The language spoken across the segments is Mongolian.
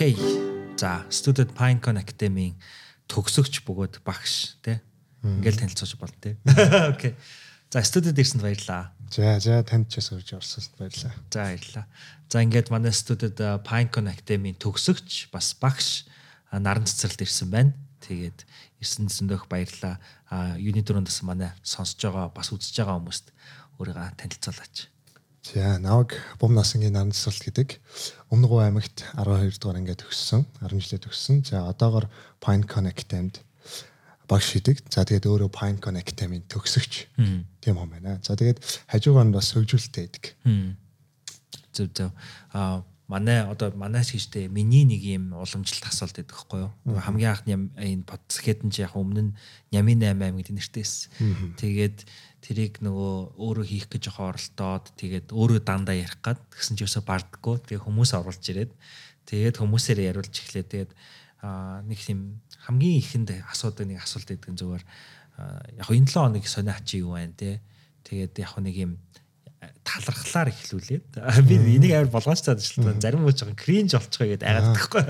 Окей. За, студид Pinecon Academy-ийн төгсөгч бөгөөд багш тий. Ингээл танилцуулж болно тий. Окей. За, студид ирсэнд баярлаа. За, за танд ч сурж орсонд баярлаа. За, баярлаа. За, ингээд манай студид Pinecon Academy-ийн төгсөгч бас багш наран цэцэрлд ирсэн байна. Тэгээд ирсэн зөндөх баярлаа. А юуны дөрөндөөс манай сонсож байгаа бас үзэж байгаа хүмүүст өөрийгөө танилцуулаач. За наваг бум насангийн наран цэцэрлэг гэдэг Өмнө Говь аймагт 12 дугаар ингээд төгссөн, 10 жилээ төгссөн. За одоогор Pine Connect-д багш хийдэг. За тэгээд өөрөө Pine Connect-ийн төгсөгч тийм юм байна. За тэгээд хажуугаар нь бас хөгжүүлэлттэй байдаг. Зөв зөв. Аа манай одоо манайс хийжтэй миний нэг юм уламжлалт асуулт байдаг хгүй юу. Хамгийн анхны энэ подсхэдэн чи яг өмнө нь Нями 88 гэдэг нэртэйс. Тэгээд тэрийг нөгөө өөрөө хийх гэж оролдоод тэгээд өөрөө дандаа ярих гад тэгсэн чи өсө бардггүй. Тэгээд хүмүүс оруулж ирээд тэгээд хүмүүсээр яриулж эхлэе. Тэгээд нэг юм хамгийн ихэнд асуудаг нэг асуулт байдаг зүгээр яг энэ 7 хоног сонио чи юу байна те. Тэгээд яг нэг юм талархлаар эхлүүлээд би энийг амар шүү дээ. Зарим уу жоохон кринж болчихоо гэдээ айгаад байхгүй.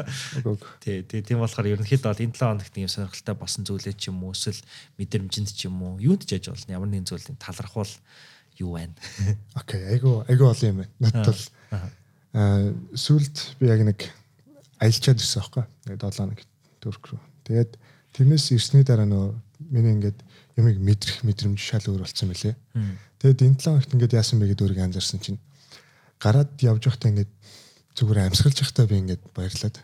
Тий, тий, тийм болохоор ерөнхийдөө бол энэ 7 хоногт юм сонирхолтой болсон зүйлээ ч юм уу эсвэл мэдрэмжинд ч юм уу юунд ч яж болно. Ямар нэгэн зүйлийн талархвал юу байна. Окей, айгу айгу олон юм байна. Надад бол аа сүлд би яг нэг аялчаад ирсэн байхгүй. Тэгээд 7 хоног Турк руу. Тэгээд тэрнээс ирсний дараа нөө миний ингээд юмыг мэдрэх мэдрэмж шал өөр болсон мөлий. Тэгээд энэ 7 хоногт ингээд яасан бэ гэдээ өөрийгөө анзаарсан чинь гараад явж байхдаа ингээд зүгээр амьсгалж байхдаа би ингээд баярлаад.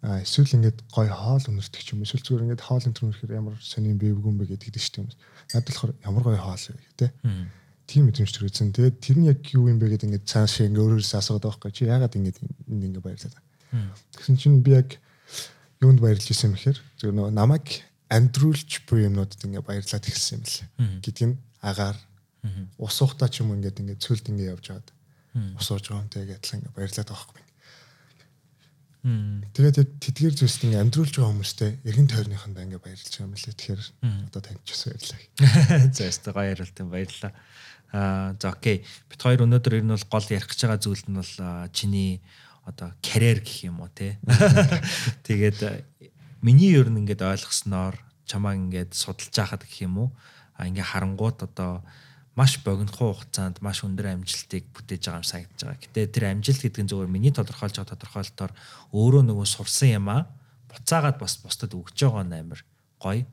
Аа эсвэл ингээд гой хоол өнөртөх юм эсвэл зүгээр ингээд хоол энэ төрөөр ямар сонин бивгүй юм бэ гэдэг шүү дээ. Надад болохоор ямар гой хоол вэ гэдэг тийм мэдрэмж төрүүлсэн. Тэгээд тэр нь яг юу юм бэ гэдэг ингээд цааш ингээд өөрөөсөө асууад байгаа байхгүй чи яагаад ингээд энд ингээд баярлаад. Тэгсэн чинь би яг юунд баярлж исэн мэхээр зөв нөгөө намайг амьдруулж буй юмнуудад ингээ баярлаад ихсэн юм лээ. Гэдг нь агаар ус ухтаа ч юм уу ингээд ингээд цөлд ингээ явж аваад ус ууж байгаа юмтай адилхан ингээ баярлаад байгаа юм. Тэгээд тэдгээр зүйлс ингээ амьдруулж байгаа хүмүүстэй эргэн тойрныхандаа ингээ баярлж байгаа юм лээ. Тэгэхээр одоо таньчсан баярлаа. За яста гоё ярилт юм баярлаа. Аа за окей. Бид хоёр өнөөдөр ер нь бол гол ярих гэж байгаа зүйл нь бол чиний одоо карьер гэх юм уу те. Тэгээд миний ер нь ингээд ойлгосноор чамаа ингээд судалж байхад гэх юм уу а ингээ харангууд одоо маш богинохоо хугацаанд маш өндөр амжилтыг бүтээж байгаа юм санагдаж байгаа. Гэтэ тэр амжилт гэдэг нь зөвхөн миний тодорхойлж байгаа тодорхойлолтоор өөрөө нөгөө сурсан юм а буцаагаад бас бусдад өгч байгаа нь амар гоё.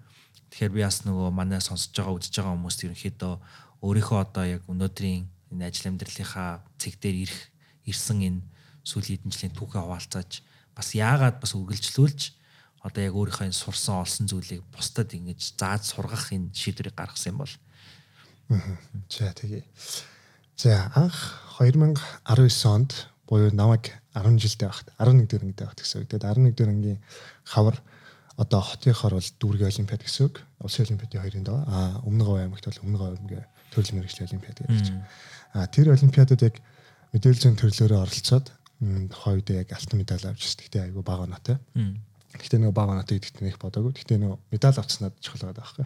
Тэгэхээр би бас нөгөө манай сонсож байгаа үзэж байгаа хүмүүст ерөнхийдөө өөрийнхөө одоо яг өнөөдрийн энэ ажил амьдралынхаа цэг дээр ирэх ирсэн энэ сүүлийн хэдэн жилийн түүхээ хуваалцааж бас яагаад бас үргэлжлүүлж одоо яг өөрийнхөө энэ сурсан олсон зүйлийг бусдад ингэж зааж сургах энэ шийдвэрийг гаргасан юм бол. За тэгээ. За анх 2019 онд буюу намайг 10 жилдээ багт 11 дэх ангид багт гэсэн үг. Тэгээд 11 дэх ангийн хавар одоо хотынхоор бол дүүргийн олимпиад гэсэн үг. Улсын олимпиадын хоёрын доо. А өмнө говь аймагт бол өмнө говь аймгийн төрөл мэрэгчлийн олимпиад гэдэг чинь. А тэр олимпиадад яг мэдээлэл зүйн төрлөөрөө оролцоод хойд яг алтан медаль авч ирсэн. Гэтэ айгүй бага оноотой. Гэтэ нөгөө бага оноотой гэдэгт нэх бодоагүй. Гэтэ нөгөө медаль авцснаад чухал байгаа байхгүй.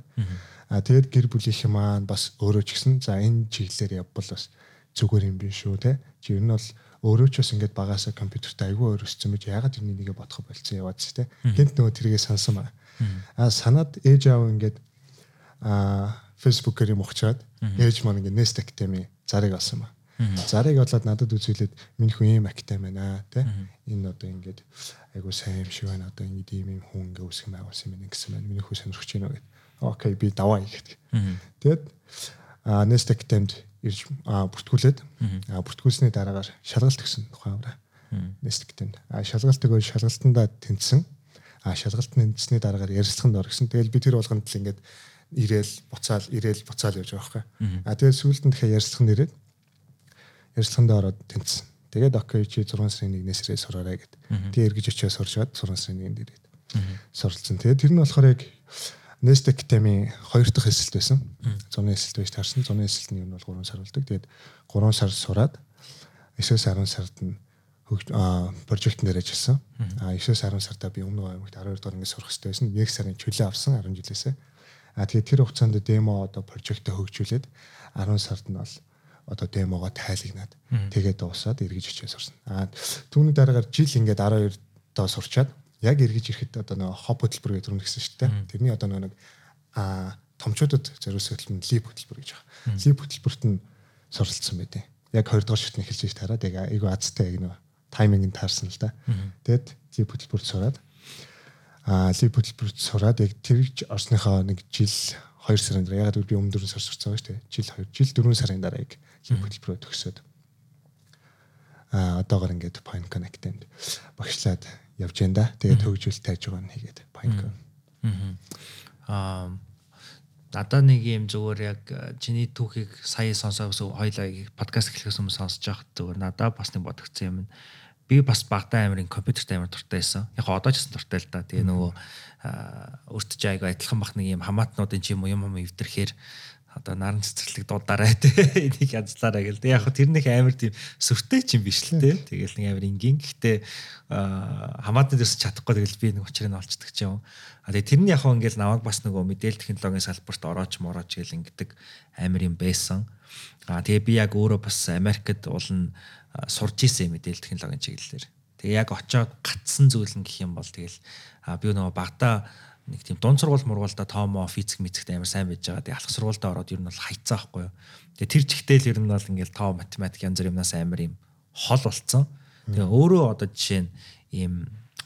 Аа тэгээд гэр бүлийнхэн маань бас өөрөө ч гэсэн за энэ чиглэлээр явбал бас зүгээр юм биш шүү те. Чи ер нь бол өөрөө ч бас ингээд багасаа компьютерт айгүй өөрөссөн байж ягаад энэ нэгэ бодох болцсон яваад ч те. Гэнт нөгөө тэргээ сансан ба. Аа санаад ээж аав ингээд аа фэйсбүүкээр юм ухчаад ээж маань ингээд Nest Academy зарыг олсон ба. Зарыг олоод надад үзүүлээд минь хүн ийм актем байна те. Энэ одоо ингээд айгу сайн юм шиг байна. Одоо ингээд ийм юм хүн ингээ үсгэн байгуулсан юм гэсэн байна. Миний хүн сонирхож байна гэдэг. Окей би даваа гэдэг. Тэгээд а next actemd ирж бүртгүүлээд бүртгүүлсний дараагаар шалгалт өгсөн тухайн аваа. Next actemd. А шалгалт өгөө шалгалтандаа тэнцсэн. А шалгалт тэнцсний дараагаар ярилцлаганд орсон. Тэгэл би тэр болгонд л ингээд ирээл буцаал ирээл буцаал явж байгаа байхгүй. А тэгээд сүүлд нь дахиад ярилцлаганд ирээд ярилцлаганд ороод тэнцсэн. Тэгээд окей чи 6 сарын 1-ээс ирээ сураарай гэд. Тэгээ эргэж очиод сурчаад 6 сарын 1-нд ирээд суралцсан. Тэгээд тэр нь болохоор яг Nest Academy хоёр дахь эсэлт байсан. 100-ны эсэлт байж таарсан. 100-ны эсэлт нь бол 3 сар болдог. Тэгээд 3 сар сураад 9-10 сард нь прожектн дээр ажилласан. А 9-10 сартаа би өмнө аймагт 12 дугаар ингээд сурах хэрэгтэй байсан. 1 сарын чөлөө авсан 10 жилээсээ. А тэгээд тэр хугацаанд демо одоо прожектаа хөгжүүлээд 10 сард нь бол одоо демого тайлагнаад тэгээд дуусаад эргэж очиж сурсан. Аа түүний дараагаар жил ингээд 12 одоо сурчаад яг эргэж ирэхэд одоо нэг хоб хөтөлбөр юм гэсэн шүү дээ. Тэрний одоо нэг а томчуудад зориулсан хөтөлбөр лип хөтөлбөр гэж байгаа. Лип хөтөлбөрт нь суралцсан байдیں۔ Яг 20 дугаар шатны эхэлж тараад яг айгу азтай яг нэг тайминг нь таарсан л да. Тэгэд лип хөтөлбөрт сураад а лип хөтөлбөрт сураад яг тэрж орсныхоо нэг жил 2 сарын дараа ягаад би өмнө 4 сар сурцсан байгаа шүү дээ. Жил 2 жил 4 сарын дараа яг лип хөтөлбөрөө төгсөөд а одоогор ингээд Point Connect-энд багшлаад явж байна да. Тэгээд хөгжүүл тайж байгаа нь хийгээд Point Connect. Аа надаа нэг юм зүгээр яг чиний түүхийг сая сонсоос хоёлаа подкаст эхлэхээс өмнө сонсож байхад зүгээр надаа бас нэг бодогдсон юм. Би бас багтаа амирын компьютерт амир дуртай байсан. Яг одоо ч гэсэн дуртай л да. Тэгээ нөгөө өртөж айгаа адилхан бах нэг юм хамаатнуудын ч юм уу юм юм эвдэрхээр одоо наран цэцэрлэг дуудаарай те энийг янзлаарай гэл. Тэг яг тэр нэг амар тийм сүртэй ч юм биш л те. Тэгэл нэг амар ингийн. Гэхдээ хамаатны дээрс чадахгүй тэгэл би нэг учрыг нь олцдог ч юм. А тэг тэрний яг хөө ингээл намайг бас нөгөө мэдээлэл технологийн салбарт орооч морооч гэл ингэдэг амар юм байсан. А тэгээ би яг өөрөө бас Америкт уулна сурж исэн мэдээлэл технологийн чиглэлээр. Тэгээ яг очоод гатсан зүйл нь гэх юм бол тэгэл би нөгөө багтаа нэг тийм дунд сургууль мургуулда тоомо физик мэдсэгт амар сайн байж байгаа. Тэгээ алх сургуультай ороод ер нь бол хайцаа байхгүй юу. Тэгээ тэр чигтэл ер нь бол ингээл тоо математик янз бүр юмнаас амар юм хол болцсон. Тэгээ өөрөө одоо жишээ нь ийм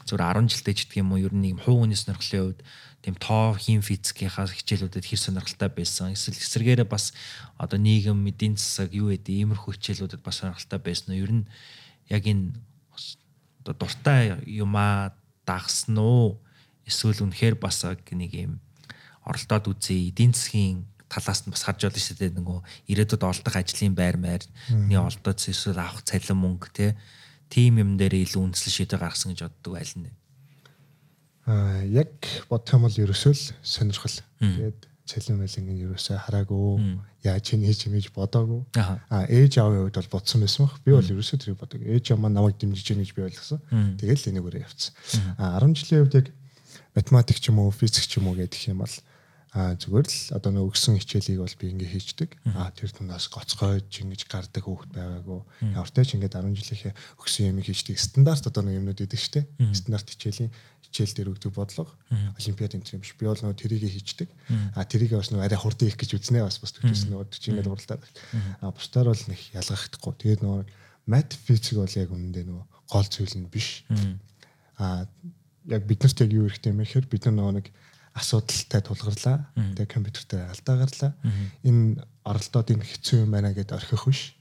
зүгээр 10 жилдээ ч гэдэг юм уу ер нь ийм хувь хүний сонирхлын хувьд тийм тоо хим физикийнхаа хичээлүүдэд хэр сонирхолтой байсан. Эсвэл эсэргээрээ бас одоо нийгэм эдийн засаг юу гэдэг иймэрхүү хичээлүүдэд бас сонирхолтой байсан нь ер нь яг энэ одоо дуртай юмаа дагсан уу? Эсвэл үнэхээр бас нэг юм оролдоод үзье эдийн засгийн талаас нь бас харж байна шүү дээ нөгөө ирээдүйд олдох ажлын байр маярны олдоод эсвэл авах цалин мөнгө те тим юм дээр илүү үндэслэл шийдэ гаргасан гэж боддог айл нь аа яг бодох юм бол ерөөсөө л сонирхол. Тэгээд цалин байлын ерөөсөө хараагүй яаж чинь хийж ингэж бодоагүй. Аа ээж аавын хувьд бол бодсон байсан бах. Би бол ерөөсөө тэрийг бодог ээж аав маань намайг дэмжиж яах гэж би ойлгосон. Тэгэл энийг өөрөө явцсан аа 10 жилийн хувьд яг математик ч юм уу физик ч юм уу гэдэг юм бол а зүгээр л одоо нэг өгсөн хичээлийг бол би ингээ хийждэг. А тэр тундаас гоцгойж ингэж гардаг хүүхэд байгаагүй. Явартай ч ингээд 10 жилийнхээ өгсөн юмыг хийждэг. Стандарт одоо нэг юмнууд идэг штэ. Стандарт хичээлийн хичээл дээр өгдөг бодлого. Олимпиад энэ юм биш. Би бол нөгөө тэрийг хийждэг. А тэрийг бас нөгөө арай хурдан их гэж үзнэ бас бас төвчсөн нөгөө чи ингээд уралдаад. А бусдаар бол нэг ялгахдаггүй. Тэгээд нөгөө мат физик бол яг үнэндээ нөгөө гол зүйл нь биш. А яг биднэрт яг юу хэрэгтэй юм гэхээр бид нар нэг асуудалтай тулгарлаа. Тэгээ компьютер дээр алдаа гарлаа. Энэ оролдоод энэ хэцүү юм байна гэдээ орхих биш.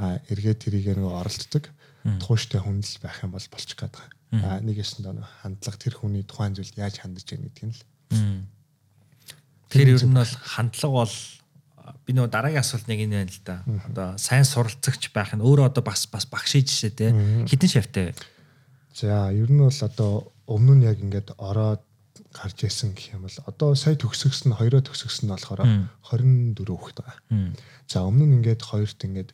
А эргээд тэрийг нөгөө оролддог тууштай хүн л байх юм бол болчих гээд байгаа. А нэгэс нь нөгөө хандлага тэр хүний тухайн зүйл яаж хандж яах гэдэг нь л. Тэр ер нь бол хандлага бол би нөгөө дараагийн асуулт нэг энэ байна л да. Одоо сайн суралцагч байх нь өөрөө одоо бас бас багш жишээ те. Хитэн шавтай. За ер нь бол одоо өмнө нь яг ингээд ороод гарч исэн гэх юм бол одоо сая төгсгсөн нь хоёроо төгсгсөн нь болохоор 24 хүүхэд байгаа. За өмнө нь ингээд хоёрт ингээд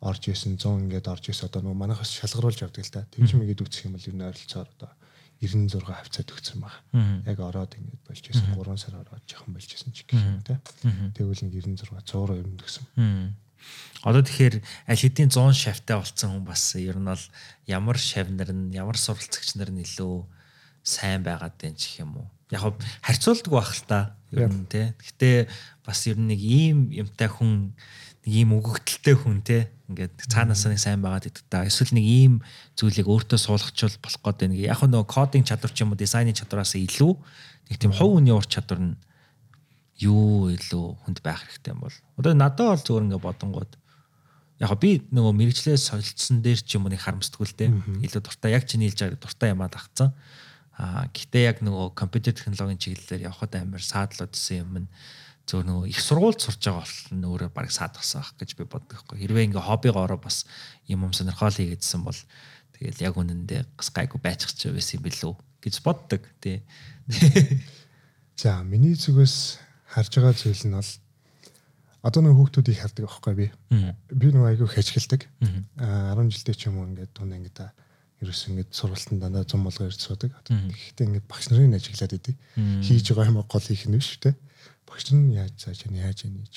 орж исэн 100 ингээд орж исэн одоо нөгөө манайхаас шалгаруулж явдаг л та. Тэгж мэгээд үсэх юм бол ер нь ойролцоогоор одоо 96 хавцаа төгссөн байгаа. Яг ороод ингээд болж исэн 3 сар ороод жоохон болж исэн ч гэх юм те. Тэгвэл нэг 96 100 ер нь төгсөн. Одоо тэгэхээр аль хэдийн 100 шавтай болсон хүн бас ер нь бол ямар шавнар нь ямар суралцагч нар нь илүү сайн байгаад байна ч юм уу. Яг харьцуулдаг байх л та ер нь тий. Гэтэ бас ер нь нэг ийм юмтай хүн нэг ийм өгөгдөлтэй хүн тий. Ингээд цаанаас нэг сайн байгаад идэг та. Эсвэл нэг ийм зүйлийг өөртөө суулгачвал болох гээд байна. Яг нөгөө кодинг чадвар ч юм уу дизайны чадвараас илүү нэг тийм хувь хүний ур чадвар нь юу илүү хүнд байх хэрэгтэй юм бол. Одоо надад бол зүгээр ингээд бодонгууд яг би нөгөө мэрэгчлээ солилцсон дээр ч юм уу нэг харамсдаггүй л дээ. Илүү дуртай яг чиний хэлж байгаа дуртай юмаа тагцсан. Аа гэтээ яг нөгөө компьютер технологийн чиглэлээр явхад амар саадлаад исэн юм нь зөв нөгөө их сургуульд сурж байгаа бол нөөрэ баг саад болсон ах гэж би боддог байхгүй. Хэрвээ ингээ хоббигоороо бас юм юм сонирхол хийгээдсэн бол тэгэл яг үнэндээ бас гайгүй байчих ч байсан юм билүү гэж боддог тий. За миний зүгээс харж байгаа зүйл нь бол одоо нэг хүүхдүүдийг хардаг байхгүй би. Би нөгөө айгүй. Аа 10 жилдээ ч юм уу ингээд тунд ингээд ерөөс ингээд сургалтанд дандаа зам болгоо ирж суудаг. Гэхдээ ингээд багш нарын ажиглаад идэв. Хийж байгаа юм гол их нь биш үү? Багш нь яаж зааж яа яаж яа гэж.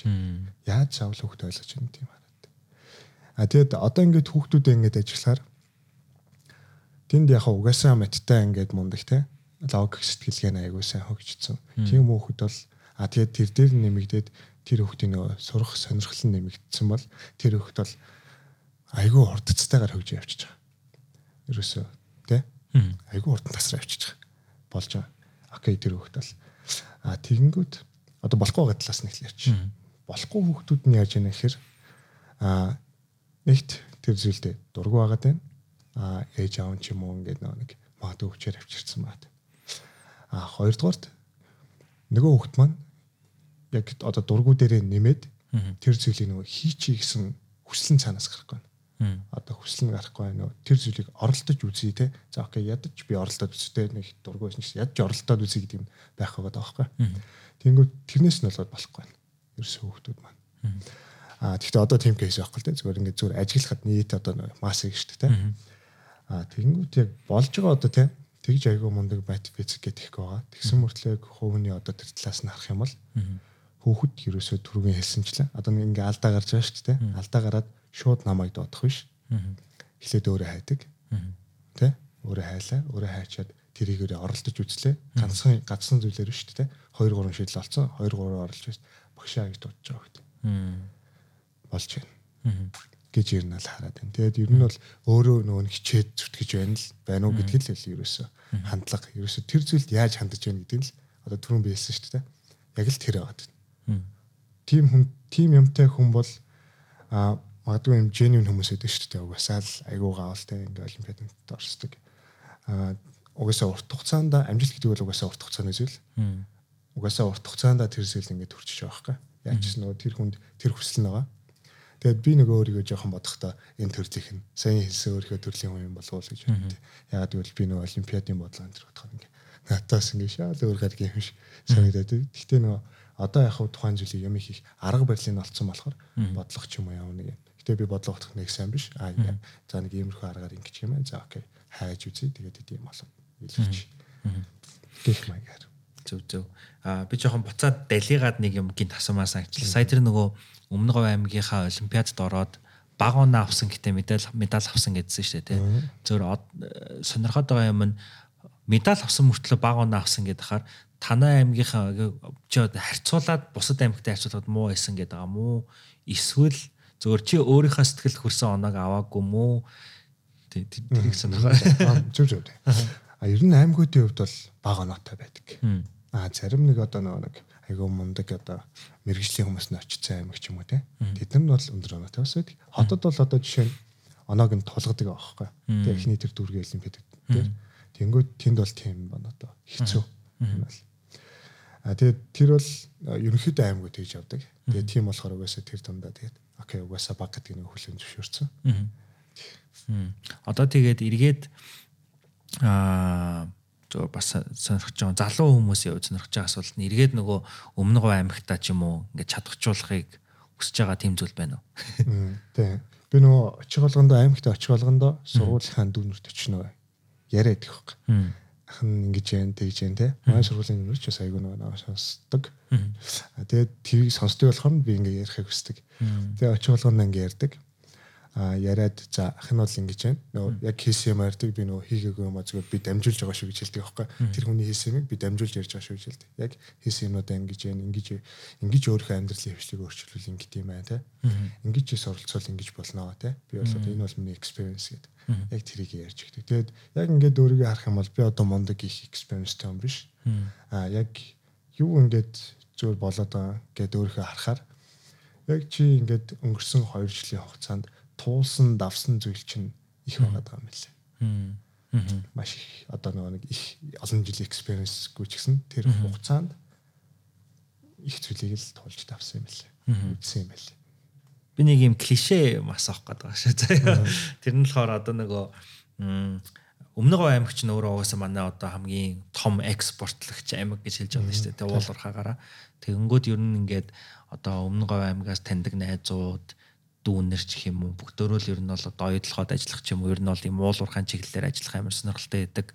Яаж заавал хүүхд ойлгож байна тийм хараад. А тэгэд одоо ингээд хүүхдүүдээ ингээд ажиллахаар тэнд яг угаасаа маттай ингээд мундаг те логик сэтгэлгээ айгуу сайн хөгжсөн. Тийм хүүхэд бол а тэгээд тэр дээр нэмэгдээд тэр хүүхдийн нөгөө сурах сонирхол нь нэмэгдсэн бол тэр хүүхэд бол айгүй хурдцтайгаар хөгжиж явчихж байгаа. Ерөөсөө тий? Айгүй хурдан тасраа байгаа. Болж байгаа. Окей тэр хүүхэд бол а тэгэнгүүт одоо болохгүй байгаа талаас нь эхлэв чи. Болохгүй хүүхдүүд нь яаж яана гэхээр а нэгт тэр зүйлдээ дургу байгаад байна. А ээж аав ч юм уу ингээд нэг магадгүй хүчээр авчирсан байна А хоёрдугаарт нөгөө хүүхэд маань яг одоо дургу дээрээ нэмээд тэр зүйлийг нөгөө хийчий гэсэн хүсэл нь цаанаас гарахгүй байна. Одоо хүсэл нь гарахгүй байна. Тэр зүйлийг оролдож үзье те. За окей ядаж би оролдоод үзтээ нэг дургу байсан чинь ядаж оролдоод үзье гэдэг юм байх байгаа даахгүй. Тэнгүүд тэрнээс нь болоод болохгүй байна. Ерөөсөө хүүхдүүд маань. А тэгвэл одоо тийм кейс байхгүй те. Зүгээр ингээд зүгээр ажиглахад нийт одоо масыг шүү дээ те. А тэгэнгүүт яг болж байгаа одоо те тэгж айгүй мундаг бат физик гэдэг их байгаа. Тэгсэн мөртлөө хувийн одоо тэр талаас нь харах юм бол хүүхэд ерөөсөө түрүүгийн хэлсэнчлээ. Одоо нэг ингээ алдаа гарч байгаа шүү дээ. Алдаа гараад шууд намайг доодох биш. Эхлээд өөрөө хайдаг. Тэ? Өөрөө хайлаа. Өөрөө хайчаад тэрийгээрээ оролдож үзлээ. Ганцхан гадсан зүйлээр шүү дээ. 2 3 шийдэл олцсон. 2 3 оролж байсан. Багшаа гэж дуудаж байгаа гэдэг. Болж байна гэж ер нь л хараад байна. Тэгээд ер нь бол өөрөө нөгөө хичээд зүтгэж байна л байна уу гэдгийг л ерөөсөө хандлага ерөөсөө тэр зүйлд яаж хандаж байна гэдэг нь л одоо түрүүн биелсэн шүү дээ. Яг л тэр байгаад байна. Тим хүн тим юмтай хүн бол а магадгүй юм genuine хүмүүс байдаг шүү дээ. Угаасаа л айгуу гаавалтай ингээ олимпиадад орсдог. а угаасаа урт хугацаанд амжилт гэдэг бол угаасаа урт хугацааны зүйл. Угаасаа урт хугацаанд тэр зүйл ингээ төрчихөж байгаа хэрэг. Яаж ч нөгөө тэр хүнд тэр хүсэл нь байгаа Тэгээд би нөгөө өөрийгөө жоохон бодохдоо энэ төрлийнх нь сайн хэлсэн өөрийнхөө төрлийн хүн юм болов уу гэж боддог. Ягаад гэвэл би нөгөө олимпиадын бодлого энэ төр бодоход ингээ натаас ингээ шал өөр гаргийн юм шиг санагдаад. Гэхдээ нөгөө одоо яг тухайн зүйлийг юм хийх арга барилын олцсон болохоор бодлого ч юм уу явна гэх. Гэтэ би бодлого бодох нэг сайн биш. Аа за нэг иймэрхүү аргаар ингэж юм байна. За окей. хайж үзье. Тэгээд идэм болов. Илэрч. Гэх маягаар. Зөв зөв. Аа би жоохон буцаад далигаад нэг юм гинт асуумаа санагчлаа. Сая тэр нөгөө Өмнө Говь аймгийнхаа олимпиадад ороод баг оноо авсан гэтээ медаль медаль авсан гэдсэн шүү дээ. Зөвөр сонирхоод байгаа юм нь медаль авсан мөртлөө баг оноо авсан гэдэг хахаар танай аймгийнхаа харьцуулаад бусад аймагтай харьцуулахад муу байсан гэдэг байгаа мó эсвэл зөвөр чи өөрийнхөө сэтгэл хүрсэн оноог аваагүй мó тэрийг сонирхоо. Зөв зөв. А ер нь аймагуудын хувьд бол баг оноотой байдаг. А зарим нэг одоо нэг айгүй мундаг одоо мэрэгжлийн хүмүүс нь очицсан аймаг ч юм уу те. Тэд нар бол өндөр оноотой бас байдаг. Хотод бол одоо жишээ нь оноог нь тулгадаг аахгүй. Тэгээ эхний тэр дүүргийн олимпиад дээр тэнгууд тэнд бол тийм байна одоо хэцүү. А тэгээд тэр бол ерөнхийдөө аймагуд тэгж явдаг. Тэгээд тийм болохоор угаасаа тэр тундаа тэгээд окей угаасаа баг гэдэг нэг хүлэн зөвшөөрсөн. Одоо тэгээд эргээд аа зөв бас сонирхож байгаа залуу хүмүүсийн хувьд сонирхож байгаа асуулт нь эргээд нөгөө өмнө говь аймагтаа ч юм уу ингээд чадахжуулахыг хүсэж байгаа тийм зүйл байна уу? Тийм. Би нөгөө очих болгондоо аймагтаа очих болгондоо сургуулийнхаа дүүнэрт очно яриад их байхгүй. Ахын ингэж яан тэгж яан те. Манай сургуулийн дүүнэр ч бас айгүй нөгөө сонсдог. Тэгээд тэрийг сонсдог болохоор би ингээ ярихыг хүсдэг. Тэгээд очих болгондоо ингээ ярьдаг яриад за ах нь бол ингэж байна. Нөгөө яг хийсэн юм ярьдаг би нөгөө хийгээгүй юм а зүгээр би дамжуулж байгаа шүү гэж хэлдэг аахгүй. Тэр хүний хийсэн юмыг би дамжуулж ярьж байгаа шүү гэж хэлдэг. Яг хийсэн юмудаа ингэж байна. Ингэж ингэж өөрийнхөө амьдралын хвшлийг өөрчлөл ингэж юм байна те. Ингэж суралцвал ингэж болно те. Би бол энэ бол миний experience гэдэг. Яг тэрийг ярьж өгдөг. Тэгээд яг ингээд өөрийгөө харах юм бол би одоо мундаг их experience том биш. А яг юу ингээд зүгээр болоод байгаа гэдээ өөрийнхөө харахаар яг чи ингээд өнгөрсөн 2 жилийн хугацаанд туулсан давсан зүйл чинь их байгаад байгаа юм лээ. Маш их одоо нэг их олон жилийн experience гүйч гэсэн тэр хугацаанд их зүйлийг л туулж давсан юм лээ. Үзсэн юм лээ. Би нэг юм клишэ мас авах гээд байгаа шүү. Тэр нь болохоор одоо нөгөө өмнө говь аймагч нь өөрөө угаасаа манай одоо хамгийн том экспортлагч аймаг гэж хэлж байгаа шүү дээ. Тэгээ уулуурхаагаараа. Тэгэнгүүт ер нь ингээд одоо өмнө говь аймагаас таньдаг найзууд дүүнэр ч юм уу бүгдөө л ер нь бол одоо оюутлахад ажиллах ч юм уу ер нь бол юм уулуурхайн чиглэлээр ажиллах амар сонирхолтой байдаг.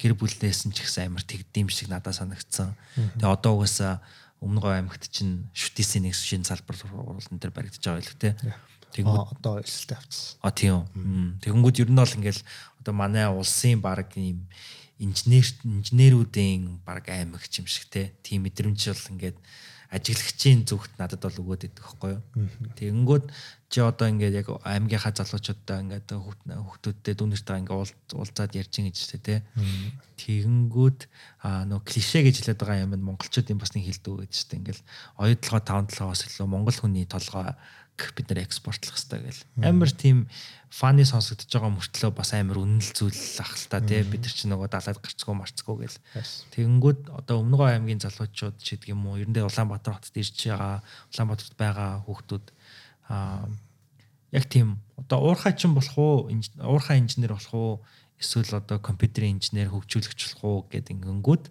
Гэр бүлнээс нь ч ихсэн амар тэгдэм шиг надад санагдсан. Тэгээ одоо угаасаа өмнөгөө аймагт чинь шүтээсийн нэг шинэ салбар уралдан дээр баригдаж байгаа байлг те. Тэгэнгүүт одоо эсэлтэй авчихсан. А тийм. Тэгэнгүүт ер нь бол ингээл одоо манай улсын баг ийм инженер инженерүүдийн баг аймаг юм шиг те. Тийм мэдрэмж бол ингээд ажиглагчийн зүгт надад бол өгөөд идэх байхгүй юу. Тэгэнгүүт чи одоо ингээд яг аймгийнхаа залуучуудаа ингээд хүүхдүүдтэй дүүнэртэй ингээд уулзаад ярьж ин гэж тэ. Тэгэнгүүт аа нөө клише гэж хэлээд байгаа юм монголчуудын бас нэг хэлдэг гэж тэ. Ингээд оюутлогоо 5 7-оос илүү монгол хүний толгой бид нэр экспортлох хэрэгтэй гэл. Амар тийм фаны сонсогдож байгаа мөртлөө бас амар үнэл зүйл ах л та тий бид нар ч нөгөө далаад гарцгүй марцгүй гэл. Тэгэнгүүт одоо өмнөгөө аймгийн залуучууд ч гэдэг юм уу ерөндөө Улаанбаатар хотод ирж байгаа Улаанбаатарт байгаа хүүхдүүд аа яг тийм одоо уурхай чин болох уу уурхай инженер болох уу эсвэл одоо компьютерийн инженер хөгжүүлэгч болох уу гэдэг ингэнгүүт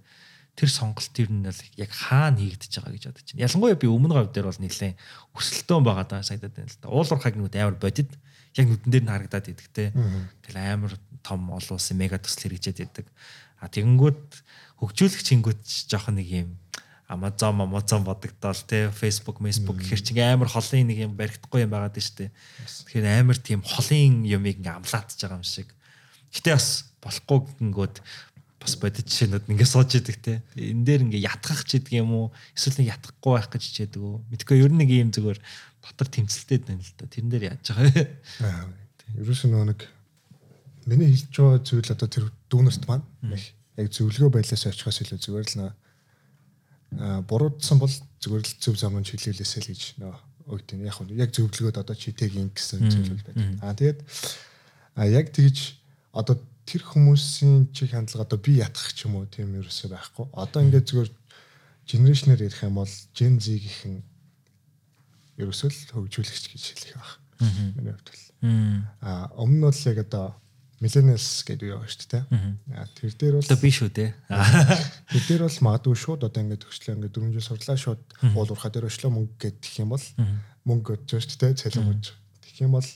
тэр сонголт ер нь бол яг хаана хийгдэж байгаа гэж бодож байна. Ялангуяа би өмнө говь дээр бол нэлээд өрсөлдөөн байгаа даа сагдаад байна л да. Уул уурхайг нүд амар бодит яг нүдэн дээр нь харагдаад идэг те. Тэгэл амар том олон улсын мега төсөл хэрэгжээд идэг. А тэгэнгүүт хөгжүүлэх чингүүд жоох нэг юм Amazon Amazon бодогдоол те Facebook Facebook гэхэр чинь амар холын нэг юм баригдахгүй юм байгаад дээ. Тэгэхээр амар тийм холын юмыг ингээм амлаатж байгаа юм шиг. Гэтэ бас болохгүй гингүүд бас бодит жишээнүүд ингээ сууж идэг те. Энэ дээр ингээ ятгах ч гэдэг юм уу? Эсвэл нэг ятгахгүй байх гэж хичээдэг үү? Мэдгүй ер нь нэг юм зүгээр дотор тэмцэлтэй байна л да. Тэрэн дээр яаж байгаа вэ? Ерөөс нь нэг миний хэлж байгаа зүйл одоо тэр дүүнерт маань яг зөвлөгөө байдлаас очихоос илүү зүгээр л нөө буруудсан бол зүгээр л зөв замын чиглэлээсээ л гэж нөө өгдөг. Яг нь яг зөвлөгөөд одоо читэгийн гэсэн зүйл байдаг. Аа тэгээд а яг тэгж одоо тэр хүмүүсийн чиг хандлага одоо би ятгах ч юм уу тийм ерөөсөө байхгүй. Одоо ингээд зүгээр генерашнээр ярих юм бол Gen Z гихэн ерөөсөө л хөгжүүлэгч гэж хэлэх байх. Миний хувьд бол. Аа өмнө нь бол яг одоо millennials гэдэг юу шүү дээ. Аа тэр дээр бол одоо би шүү дээ. Тэр дээр бол магадгүй шууд одоо ингээд төгслөө ингээд 4 жил сурлаа шууд уул уурхаа дээр өчлөө мөнгө гэдэг юм бол мөнгө гэж шүү дээ. Цалин гэж. Тэгэх юм бол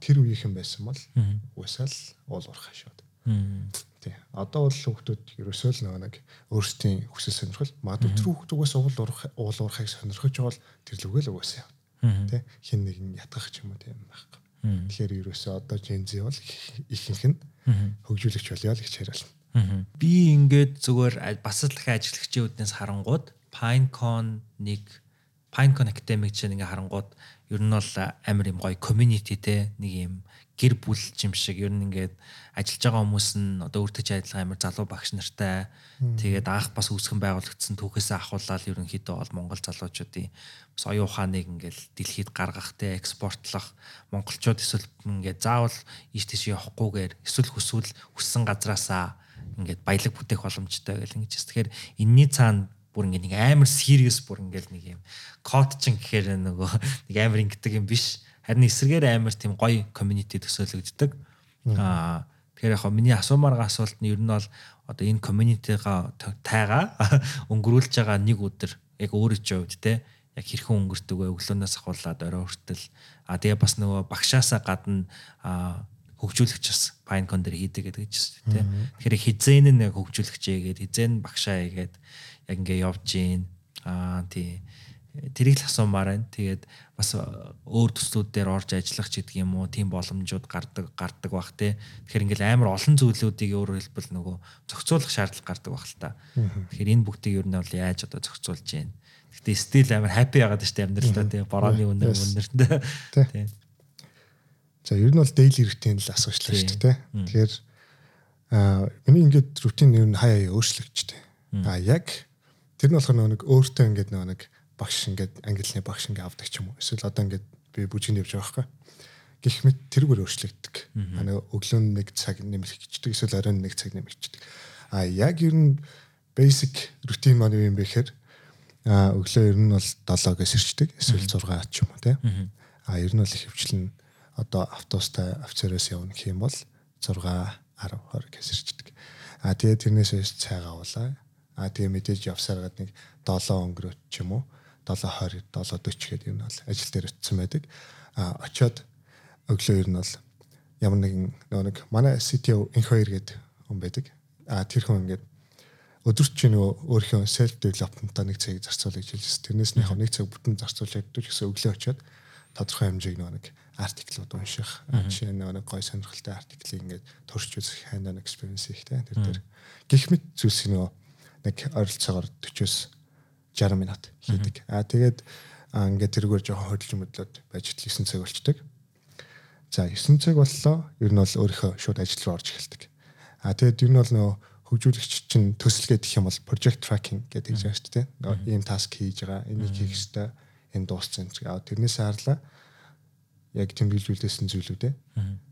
тэр үеийнхэн байсан бол уусаал уул уурхай шууд. Тий. Одоо бол хүүхдүүд ерөөсөө л нэг өөрсдийн хүсэл сонирхол магадгүй тэр хүүхдүүгээс уул уурхай уул уурхайг сонирхож байгаа бол тэр л үгүй л угаасаа. Тий. Хин нэг нь ятгах ч юм уу тийм байхгүй. Тэгэхээр ерөөсөө одоо Gen Z бол ихэнх нь хөгжүүлэгч болёо л гэж хариулна. Би ингээд зүгээр бас л дахин ажиглагчийн үднээс харангууд PineCon нэг PineCon Academic чинь ингээ харангууд ер нь бол амар юм гоё community те нэг юм гэр бүл юм шиг. Ер нь ингээд ажиллаж байгаа хүмүүс нь одоо үрдэж ажиллагаа амар залуу багш нартай. Тэгээд анх бас үүсгэн байгуулагдсан түүхээсээ ахуулаад ерөнхийдөө бол Монгол залуучуудын бас оюун ухааныг ингээд дэлхийд гаргах те экспортлох монголчууд эсвэл ингээд заавал ийш тийш явахгүйгээр эсвэл хүсвэл хүссэн газраасаа ингээд баялаг бүтээх боломжтой гэл ингэж. Тэгэхээр энэний цаана бүр ингээ нэг амар serious бүр ингээл нэг юм код чин гэхээр нөгөө нэг амар ингэдэг юм биш. Харин эсрэгээр амар тийм гоё community төсөөлөгддөг. Аа тэгэхээр яг миний асуумаар байгаа асуулт нь ер нь бол одоо энэ community-га тайгаа өнгөрүүлж байгаа нэг өдөр яг өөрөө ч хувьд те яг хэрхэн өнгөрдөг вэ өглөөнөөс ахуулаад орой хүртэл а тэгээ бас нөгөө багшаасаа гадна хөгжүүлэгч бас PineCon дээр хийдэг гэдэг чинь тийм. Тэгэхээр хизэн нь хөгжүүлэгчээ гээд хизэн багшаа гээд яг ингээ явж гин аа тий тэрийг л асуумаар байна. Тэгээд бас өөр төслүүд дээр орж ажиллах ч гэдэг юм уу, тийм боломжууд гардаг гардаг бах те. Тэгэхээр ингээл амар олон зүйлүүдийг өөрөөр хэлбэл нөгөө зохицуулах шаардлага гардаг бах л та. Тэгэхээр энэ бүгдийг ер нь бол яаж одоо зохицуулж гин. Гэтэ стил амар хаппи ягаад штэ амьдралдаа те. Борооны үнэр үнэртэй. Тий. За ер нь бол daily routine л асуучлаа шүү дээ. Тэгэхээр аа миний ингээд рутин ер нь хаяа өөрчлөгчтэй. А яг Тэр нь болохоор нэг өөртөө ингээд нэг багш ингээд ангилны багш ингээд авдаг ч юм уу. Эсвэл одоо ингээд би бүжинд явж байгаа байхгүй. Гэх мэт тэргээр өөрчлөгддөг. Аа нэг өглөө нэг цаг нэмэгдчихдэг эсвэл оройн нэг цаг нэмэгдчихдэг. А яг ер нь basic routine маань юу юм бэ гэхээр а өглөө ер нь бол 7-оос ирчдэг эсвэл 6 ч юм уу тий. А ер нь бол их хөвчлэн одоо автобустай офицероос явна гэх юм бол 6 10 20 гэс ирчдэг. А тэгээд тэрнээс өс цайгаа уулаа А тэгээ мэдээж явсаар гад нэг 7 өнгөрөөч ч юм уу 720 740 гэдэг юм бол ажил дээр очисон байдаг. А очиод өглөө ер нь бол ямар нэгэн нэг манай CTO инх хоёр гэдэг хүн байдаг. А тэр хүн ингээд өдөрч нөгөө өөрийнхөө self development-а нэг цагийг зарцуулж хэлсэн. Тэрнээс нь яг нэг цаг бүтэн зарцуулж яддаг гэсэн өглөө очиод тодорхой хэмжээг нөгөө нэг артиклууд унших. Жишээ нь нэг гой сонирхолтой артиклийг ингээд турш үзэх on experience ихтэй. Тэр дээр гих мэт зүйлс нөгөө нэг ойролцоогоор 40-с 60 минут хийдэг. Аа тэгээд ингээд тэргээр жоохон хөдөлж мөдлөд байж 9 цаг болчдөг. За 9 цаг боллоо. Ер нь бол өөрийнхөө шууд ажил руу орж эхэлдэг. А тэгээд ер нь бол нөгөө хөгжүүлэгч чинь төсөлгээд гэх юм бол project tracking гэдэг юм шүү дээ. Ийм task хийж байгаа, энийг хийх ёстой, энэ дууссан тэрнээс харлаа яг тэмдэглүүлсэн зүйлүүдээ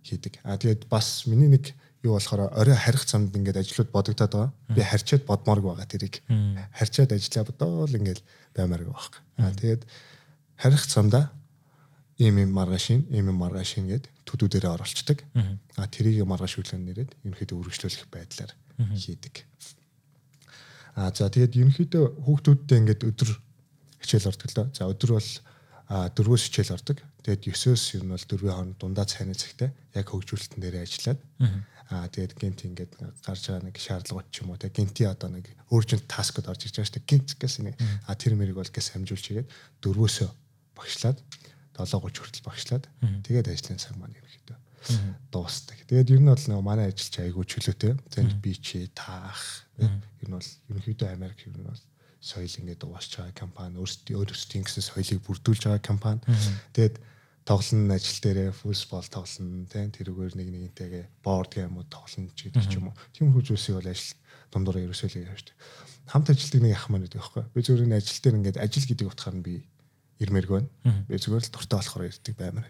хийдэг. А тэгээд бас миний нэг юу болохоор орой харих замд ингээд ажлууд бодогдоод байгаа. Би харьчаад бодмоорг байгаа тэрийг. Харьчаад ажиллаа бодоол ингээд баймаар байгаа. А тэгээд харих замдаа ийм ийм маргааш ийм ийм маргааш гээд төдүүдэрээ оруулцдаг. А тэрийг маргааш хүлэн нэрээд ерөнхийдөө үргэлжлүүлэх байдлаар хийдэг. А за тэгээд ерөнхийдөө хүүхдүүдтэй ингээд өдөр хичээл ордог л доо. За өдөр бол дөрвөөс хичээл ордог. Тэгээд 9-өөс ер нь бол дөрвийн хооронд дундаа цайны цагтай яг хөгжүүлэлтэн дээр ажиллаад аа тэгээд гинт ингээд гарч байгаа нэг шаардлагууд ч юм уу тэгээд гинти одоо нэг urgent task-д орж ирж байгаа шүү дээ. Гинт гэсэн нэг а тэр мэрийг бол гэс хамжуулж игээд дөрвөөсөө багшлаад 7:30 хүртэл багшлаад тэгээд ажлын цаг маань ерөөхдөө дуустдаг. Тэгээд ер нь бол нөгөө манай ажилч айгүй чөлөөтэй. Тэнд би чи таах. Ер нь бол ерөнхийдөө Америк ер нь бол соёл ингээд угаасч байгаа компани өөрсдийн өөрсдийн гэсэн соёлыг бүрдүүлж байгаа компани. Тэгээд тоглоно ажил дээрээ футбол тоглоно тийм тэрүүгээр нэг нэгнтэйгээ борд геймүүд тоглоно ч гэдэг ч юм уу. Тийм хөгжүүлсийг бол ажил дундуур ерөөсөө л яаж дээ. Хамт ажилтдаг нэг ах маань гэдэг байхгүй. Би зүгээр энэ ажил дээр ингээд ажил гэдэг утгаар нь би ирмээрг байна. Би зүгээр л дуртай болохоор ирдэг баймаар.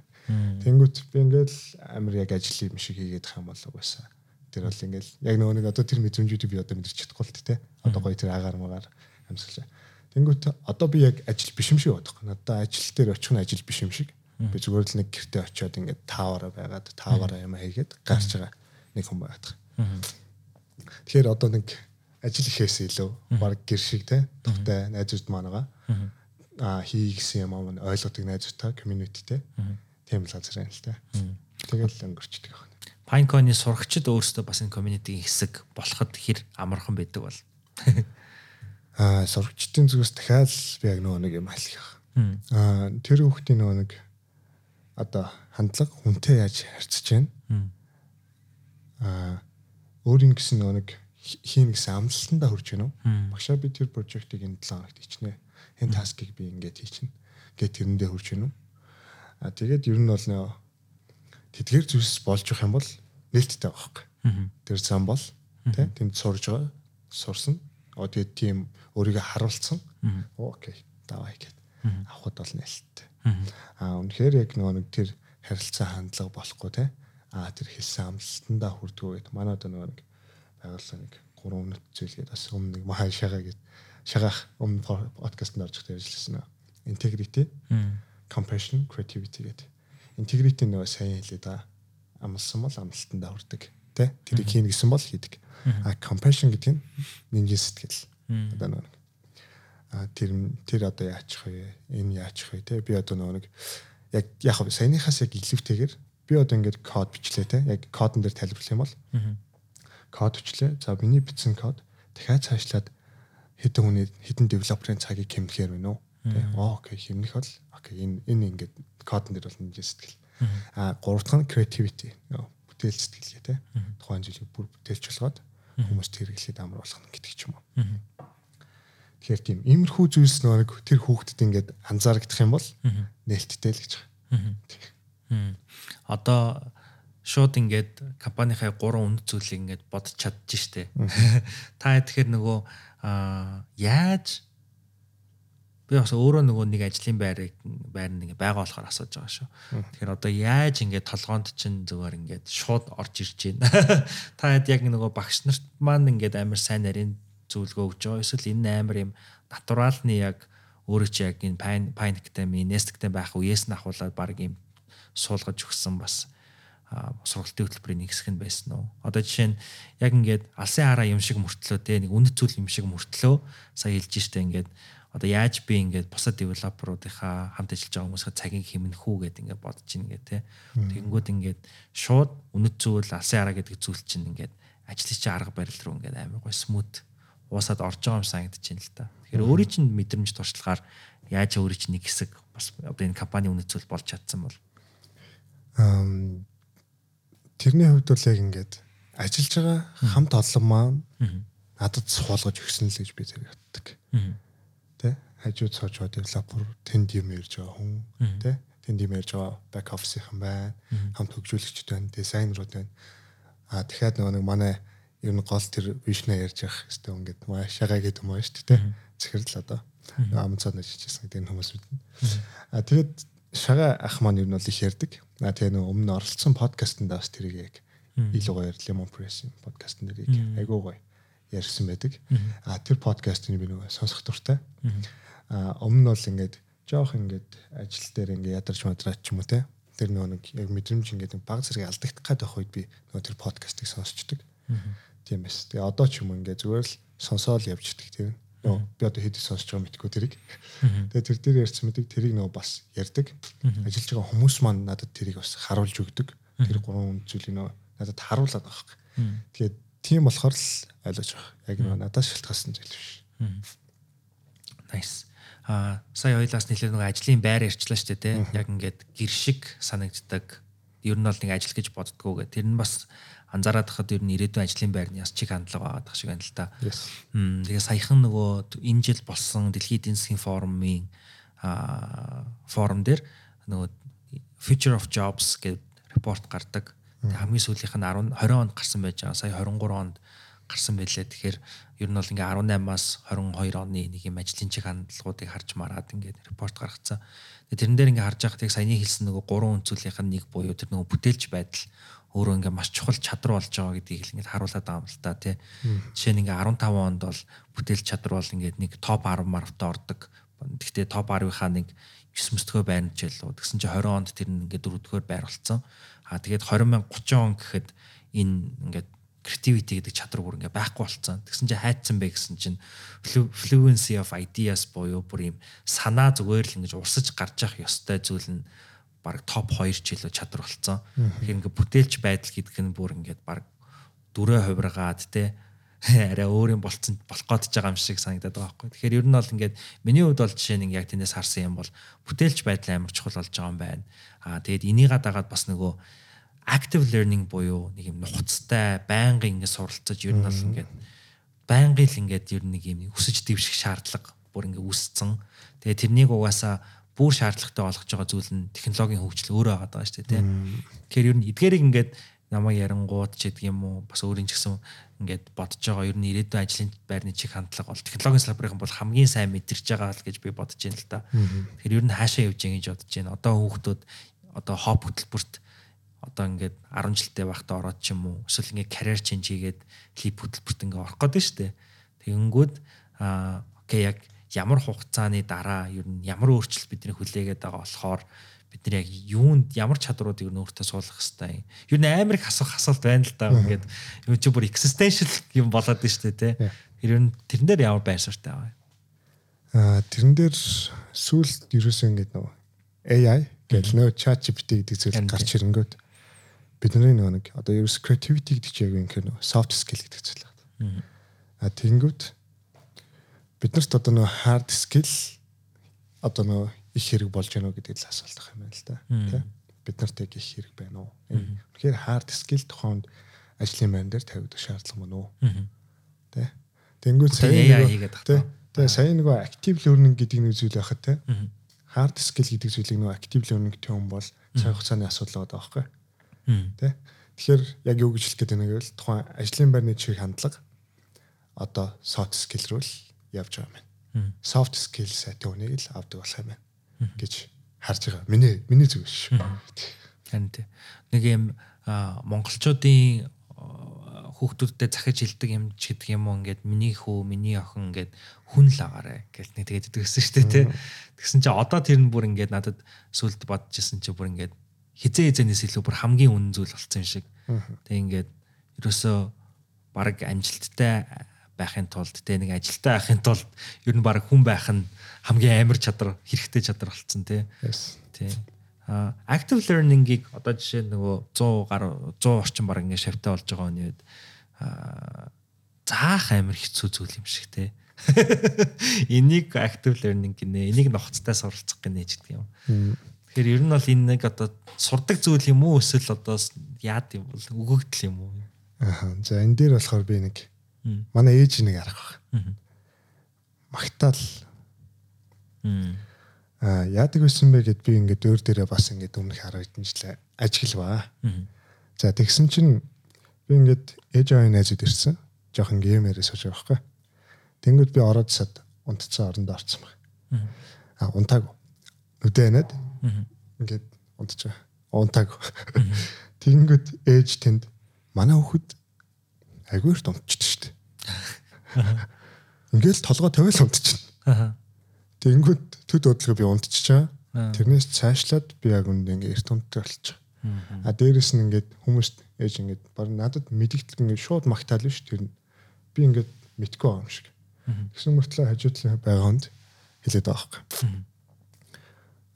Тэнгүүт би ингээл амир яг ажил юм шиг хийгээд юм бол угаасаа. Тэр бол ингээл яг нөгөө нэг одоо тэр мэдрэмжүүдийг би одоо мэдэрч чадахгүй л тэ. Одоо гоё тэр агаар магаар амьсгалаа. Тэнгүүт одоо би яг ажил биш юм шиг бодох. Надаа ажил дээр очих нь ажил биш юм шиг. Би зүгээр л нэг гэртээ очиод ингээд таавараа байгаад таавараа юм хийгээд гарч байгаа нэг хүн байгаад. Тэгэхээр одоо нэг ажил ихээс илүү баг гэр шиг те тухтай найзууд маань байгаа а хий гэсэн юм аа ойлгодог найзуудтай communityтэй тийм л газар юм л та. Тэгэл өнгөрчдөг байна. Pinecone-ы сурагчид өөрсдөө бас энэ community-ийн хэсэг болоход хэр амархан байдаг бол. Аа сурагчдын зүгээс дахиад би яг нөгөө нэг юм хэлэх. Аа тэр хүүхдийн нөгөө нэг одоо хандлага хүнтэй яаж харьцаж байна. Аа өөрийн гэсэн нөгөө нэг хийн гэсэн амлалтандаа хүрч байна уу? Багшаа би тэр прожектыг энэ 7 хоногт ичнэ энэ таскийг би ингээд хийчихнэ гэт тэрэндээ хүрч гэнэ үү? А тэгээд ер нь бол нөө тэдгээр зүйлс болж явах юм бол нээлттэй байхгүй тэр зам бол тий тэнд сурж байгаа сурсан. Оо тэгээд тийм өөрийгөө харуулсан окей давай гэт авахд бол нээлттэй а үнэхээр яг нөгөө нэг тэр харилцаа хандлага болохгүй тий а тэр хэлсэн амлалтандаа хүрдгүү гэд манай одоо нөгөө нэг байгууллага нэг 3 минут зүйлгээд бас өмнө нэг махаа шагаа гэд шагаах өмнө подкастт орж ирэх ярьжлсан. Integrity, compassion, creativity гэдэг. Integrity нөгөө сайн хэлээд байгаа. Амлсан бол амлалтандаа хүрдэг. Тэ? Тэрийг хийн гэсэн бол хийдэг. А compassion гэдэг нь нинжин сэтгэл. Одоо нөгөө а тэр тэр одоо яачих вэ? Энэ яачих вэ? Тэ? Би одоо нөгөө нэг яг яг саяныхаас яг илүүтэйгээр би одоо ингээд код бичлээ те яг кодон дээр тайлбарлах юм бол код бичлээ за миний бичсэн код дахиад цаашлаад хэдэн хүний хэдэн девелоперын цагийг хэмнэхээр байна уу? Тэ. Окей хэмнэх бол окей энэ энэ ингээд кодн дээр бол нэг сэтгэл. А гурав дахь нь creativity. Бүтээл сэтгэлгээ тэ. Тухайн зүйлийг бүр бүтээлч болгоод хүмүүст хэрэглээд амар болгох гэдэг ч юм уу. Тэгэхээр тийм иймэрхүү зүйлс нэг тэр хүүхдэд ингээд анзаарагдах юм бол нээлттэй л гэж байгаа. Одоо шууд ингээд компанийнхаа гурван үнд зүйлийг ингээд бодож чадчих штэ. Та тэгэхээр нөгөө яаж би бас өөрөө нөгөө нэг ажлын байрыг байр нэг байгаа болохоор асууж байгаа шүү. Тэгэхээр одоо яаж ингээд толгоонд чинь зүгээр ингээд шууд орж ирж байна. Та хэд яг нөгөө багш нарт маань ингээд амар сайн нарийн зөвлөгөө өгч байгаа. Эсвэл энэ амар юм натуралны яг өөрөө чи яг энэ пайн пайнктай ми нестгтэй байх үеэс нь ахуулаад баг юм суулгаж өгсөн бас сургалтын хөтөлбөрийн нэг хэсэг нь байсан уу. Одоо жишээ нь яг ингээд алсын хараа юм шиг мөртлөө те нэг үнэт зүйл юм шиг мөртлөө сая хэлж штэ ингээд одоо яаж би ингээд бусад девелоперуудынхаа хамт ажиллаж байгаа хүмүүсийн цагийг хэмнэх үү гэдэг ингээд бодож ийн гэ те. Тэгэнгүүт ингээд шууд үнэт зүйл алсын хараа гэдэг зүйл чинь ингээд ажлын чинь арга барил руу ингээд амар гой смут уусаад орж байгаа юм санагдаж байна л да. Тэгэхээр өөрийн чинь мэдрэмж туршлагаар яаж өөрийн чинь нэг хэсэг бас одоо энэ компани үнэцүүл болж чадсан бол Ам тэрний хувьд бол яг ингээд ажиллаж байгаа хамт олон маань надад суулгаж өгсөн л гэж би зэрэг боддог. Тэ? Хажууд сууж байгаа девелопер тэнд юм ярьж байгаа хүн, тэ? Тэнд юм ярьж байгаа back office-ийнхан байна. Хамт хөгжүүлэгчд байна, дизайнерууд байна. А тэгэхээр нөгөө нэг манай ер нь гол тэр вишнэ ярьж явах хэвээр ингээд маа шагаа гэдэг юм аа шүү дээ. Захирал одоо Amazon ажиллажсэн гэдэг хүмүүс бид. А тэгээд шагаа ах маань ер нь бол их ярьдаг. А тэгээ нөгөө өмнө оролцсон подкастт бас тэрийг яг илүү гоё Lemon Press подкастн дэрийг айгуу гоё ярьсан байдаг. А тэр подкастыг би нөгөө сонсох дуртай. Өмнө нь бол ингээд жоох ингээд ажил дээр ингээд ядарч мадраач ч юм уу те. Тэр нөгөө нэг яг мэдрэмж ингээд баг зэрэг алдагдах гад байх үед би нөгөө тэр подкастыг сонсчдаг. Тийм эс. Тэгээ одоо ч юм ингээд зүгээр л сонсоол явждаг тийм. Нөө би одоо хэд сонсож байгаа мэдгүй тэрийг. Тэгээ тэр дээр ярьсан мэдэг тэрийг нөгөө бас ярьдаг. Ажиллаж байгаа хүмүүс маань надад тэрийг бас харуулж өгдөг. Тэр гурван зүйлийг нөгөө надад харуулад байгаа юм. Тэгээд тийм болохоор л ойлгож байгаа. Яг нөгөө надад шалтгаалсан зүйл биш. Nice. А сая хоёлаас нэлээд нэг ажлын байр ярьчлаа шүү дээ, тий. Яг ингээд гэр шиг санагддаг. Ер нь бол нэг ажил гэж боддгоо гэх. Тэр нь бас анзаараад хахад ер нь ирээдүйн ажлын байрны яс чиг хандлага байгаа шиг байна л та. Мм тэгээ саяхан нөгөө энэ жил болсон дэлхийн эдийн засгийн форумын а форум дээр нөгөө Future of Jobs гэдэг репорт гардаг. Хамгийн сүүлийнх нь 10 20 онд гарсан байж байгаа. Сая 23 онд гарсан байлээ. Тэгэхээр ер нь бол ингээ 18-аас 22 оны нэг юм ажлын чиг хандлагуудыг харж мараад ингээ репорт гаргацсан. Тэрэн дээр ингээ харж байхад яг саяны хэлсэн нөгөө гурван үнцүүлийнх нь нэг буюу тэр нөгөө бүтээлч байдал өөрөө ингээ маш чухал чадвар болж байгаа гэдгийг ингээ харуулад байгаа юм л та тий. Жишээ нь ингээ 15 онд бол бүтээлч чадвар бол ингээ нэг топ 10 марвтаа ордог. Гэхдээ топ 10-ийнхаа нэг 9 мөстгөө байрны жил үү. Тэгсэн чинь 20 онд тэр нь ингээ дөрөвдүгээр байр болсон. Аа тэгээд 20 30 он гэхэд энэ ингээ creativity гэдэг чадвар бүр ингээ байхгүй болцсон. Тэгсэн чинь хайцсан бэ гэсэн чинь fluency of ideas буюу бүр юм санаа зүгээр л ингэж урсаж гарч явах ёстой зүйл нь баг топ 2 жилөө чадвар болцсон. Тэгэхээр ингээ бүтээлч байдал гэдэг нь бүр ингээд баг дөрөө хувиргаад те арай өөр юм болцсон болох гээд байгаа юм шиг санагдаад байгаа байхгүй. Тэгэхээр ер нь бол ингээд миний хувьд бол жишээ нь яг тэндээс харсан юм бол бүтээлч байдал амар чухал болж байгаа юм байна. Аа тэгээд энийгээ дагаад бас нөгөө active learning буюу нэг юм нухацтай байнгын ингэ суралцаж ер нь бол ингээд байнгын л ингээд ер нь нэг юм өсөж дэвших шаардлага бүр ингээ үүсцэн. Тэгээ тэрнийг угаасаа бүр шаардлагатай болгож байгаа зүйл нь технологийн хөгжил өөрөө байгаа даа шүү дээ. Тэгэхээр ер нь эдгээрийг ингээд намайг ярангууд ч гэдэг юм уу бас өөрийн ч гэсэн ингээд бодож байгаа ер нь ирээдүйн ажлын байрны чиг хандлага бол технологийн салбарын бол хамгийн сайн мэдэрч байгаа л гэж би бодож байна л да. Тэгэхээр ер нь хаашаа явж байгаа гэж бодож байна. Одоо хүүхдүүд одоо хоп хөтөлбөрт одоо ингээд 10 жилдээ байхдаа ороод ч юм уу эсвэл ингээд карьер ченж хийгээд клип хөтөлбөрт ингээд орох гэдэг шүү дээ. Тэгэнгүүт аа окей яг ямар хугацааны дараа ер нь ямар өөрчлөлт бидний хүлээгээд байгаа болохоор бид нар яг юунд ямар чадруудыг ер нь өөртөө суулгах хэвээр юм. Ер нь амар их асуух асуулт байна л да. Ингээд юу ч бүр existential юм болоод байна шүү дээ, тэ. Тэр ер нь тэрэн дээр ямар байр суурьтай байгаа. Аа тэрэн дээр сүүлд ерөөсөө ингээд нөгөө AI гэл нөө chat GPT гэдэг зүйл гарч ирэнгүүт бидний нөгөө нэг одоо ерөөс creativity гэдэг чинь яг юм хэрэг нөгөө soft skill гэдэг зүйл байна. А тэгэнгүүт биднэрт одоо нөгөө hard skill одоо нөгөө их хэрэг болж гэнэ үү гэдэг л асуулт байна л да. Тэ? Биднэрт яг их хэрэг байна уу? Тэгэхээр hard skill тухайд ажлын байр дээр тавигдах шаардлага мөн үү? Тэ? Тэнгүүд сая хийгээд тах. Тэ сая нөгөө active learning гэдэг нэг зүйл байхад тэ. Hard skill гэдэг зүйлийг нөгөө active learning гэх юм бол цаг хугацааны асуудал байгаа байхгүй? Тэ? Тэгэхээр яг юу гэж хэлэх гээд байна гэвэл тухайн ажлын байрны чиг хандлага одоо soft skill руу л явж байгаа юм. Soft skill сайт үнийг л авдаг болох юм байна гэж харж байгаа. Миний миний зүг шүү. Харин тий. Нэг юм монголчуудын хүүхдүүдтэй захиж хилдэг юм ч гэдэг юм уу ингээд миний хүү миний охин ингээд хүн л агаарэ гэж нэг тэгээд идэгсэн шүү дээ тий. Тэгсэн чинь одоо тэр нь бүр ингээд надад сүлд бодчихсон чи бүр ингээд хизээ хизээнээс илүү бүр хамгийн үнэн зүйл болсон шиг. Тэг ингээд ерөөсөө баг амжилттай байхын тулд тэг нэг ажилтаа байхын тулд ер нь баг хүн байх нь хамгийн амар чадвар хэрэгтэй чадвар болсон тий. Тий. А active learning-ийг одоо жишээ нөгөө 100 гар 100 орчим баг ингээд шавтай болж байгаа хүний үед заах амар хэцүү зүйл юм шиг те. Энийг active learning гинэ. Энийг нухацтай суралцах гинэ ч гэдэг юм. Тэгэхээр ер нь бол энэ нэг одоо сурдаг зүйл юм уу эсвэл одоо яад юм бол өгөгдөл юм уу? Аа. За энэ дээр болохоор би нэг манай ээж нэг арга баг. Магтаал. Аа яадаг байсан бэ гэд би ингээд өөр дээрээ бас ингээд өмнөх 10 хэдэн жил ажиглаваа. За тэгсэн чинь би ингээд ээж аавын найзууд ирсэн. Жохон геймэрээ сууж байгаа байхгүй. Тэнгүүд би ороод сад унтцсан орондоо орцсон баг. Аа унтааг. Үдэнэд ингээд байгаа. Унтааг. Тэнгүүд ээж тэнд манай хүүхэд агуурт унтчихд дээ. Ингээл толгой тавиал унтчихна. Тэнгүүд төд өдлөгөө би унтчихаа. Тэрнээс цаашлаад би яг үндэ ингээ эрт унтдаг болчих. А дээрэс нь ингээд хүмүүст ээж ингээд баг надад мэдгэдэг ингээд шууд магтаал биш тэр нь би ингээд мэдгүй юм шиг. Тэгсэн мөртлөө хажуудлын байгаанд хэлээд байгаа хэрэг.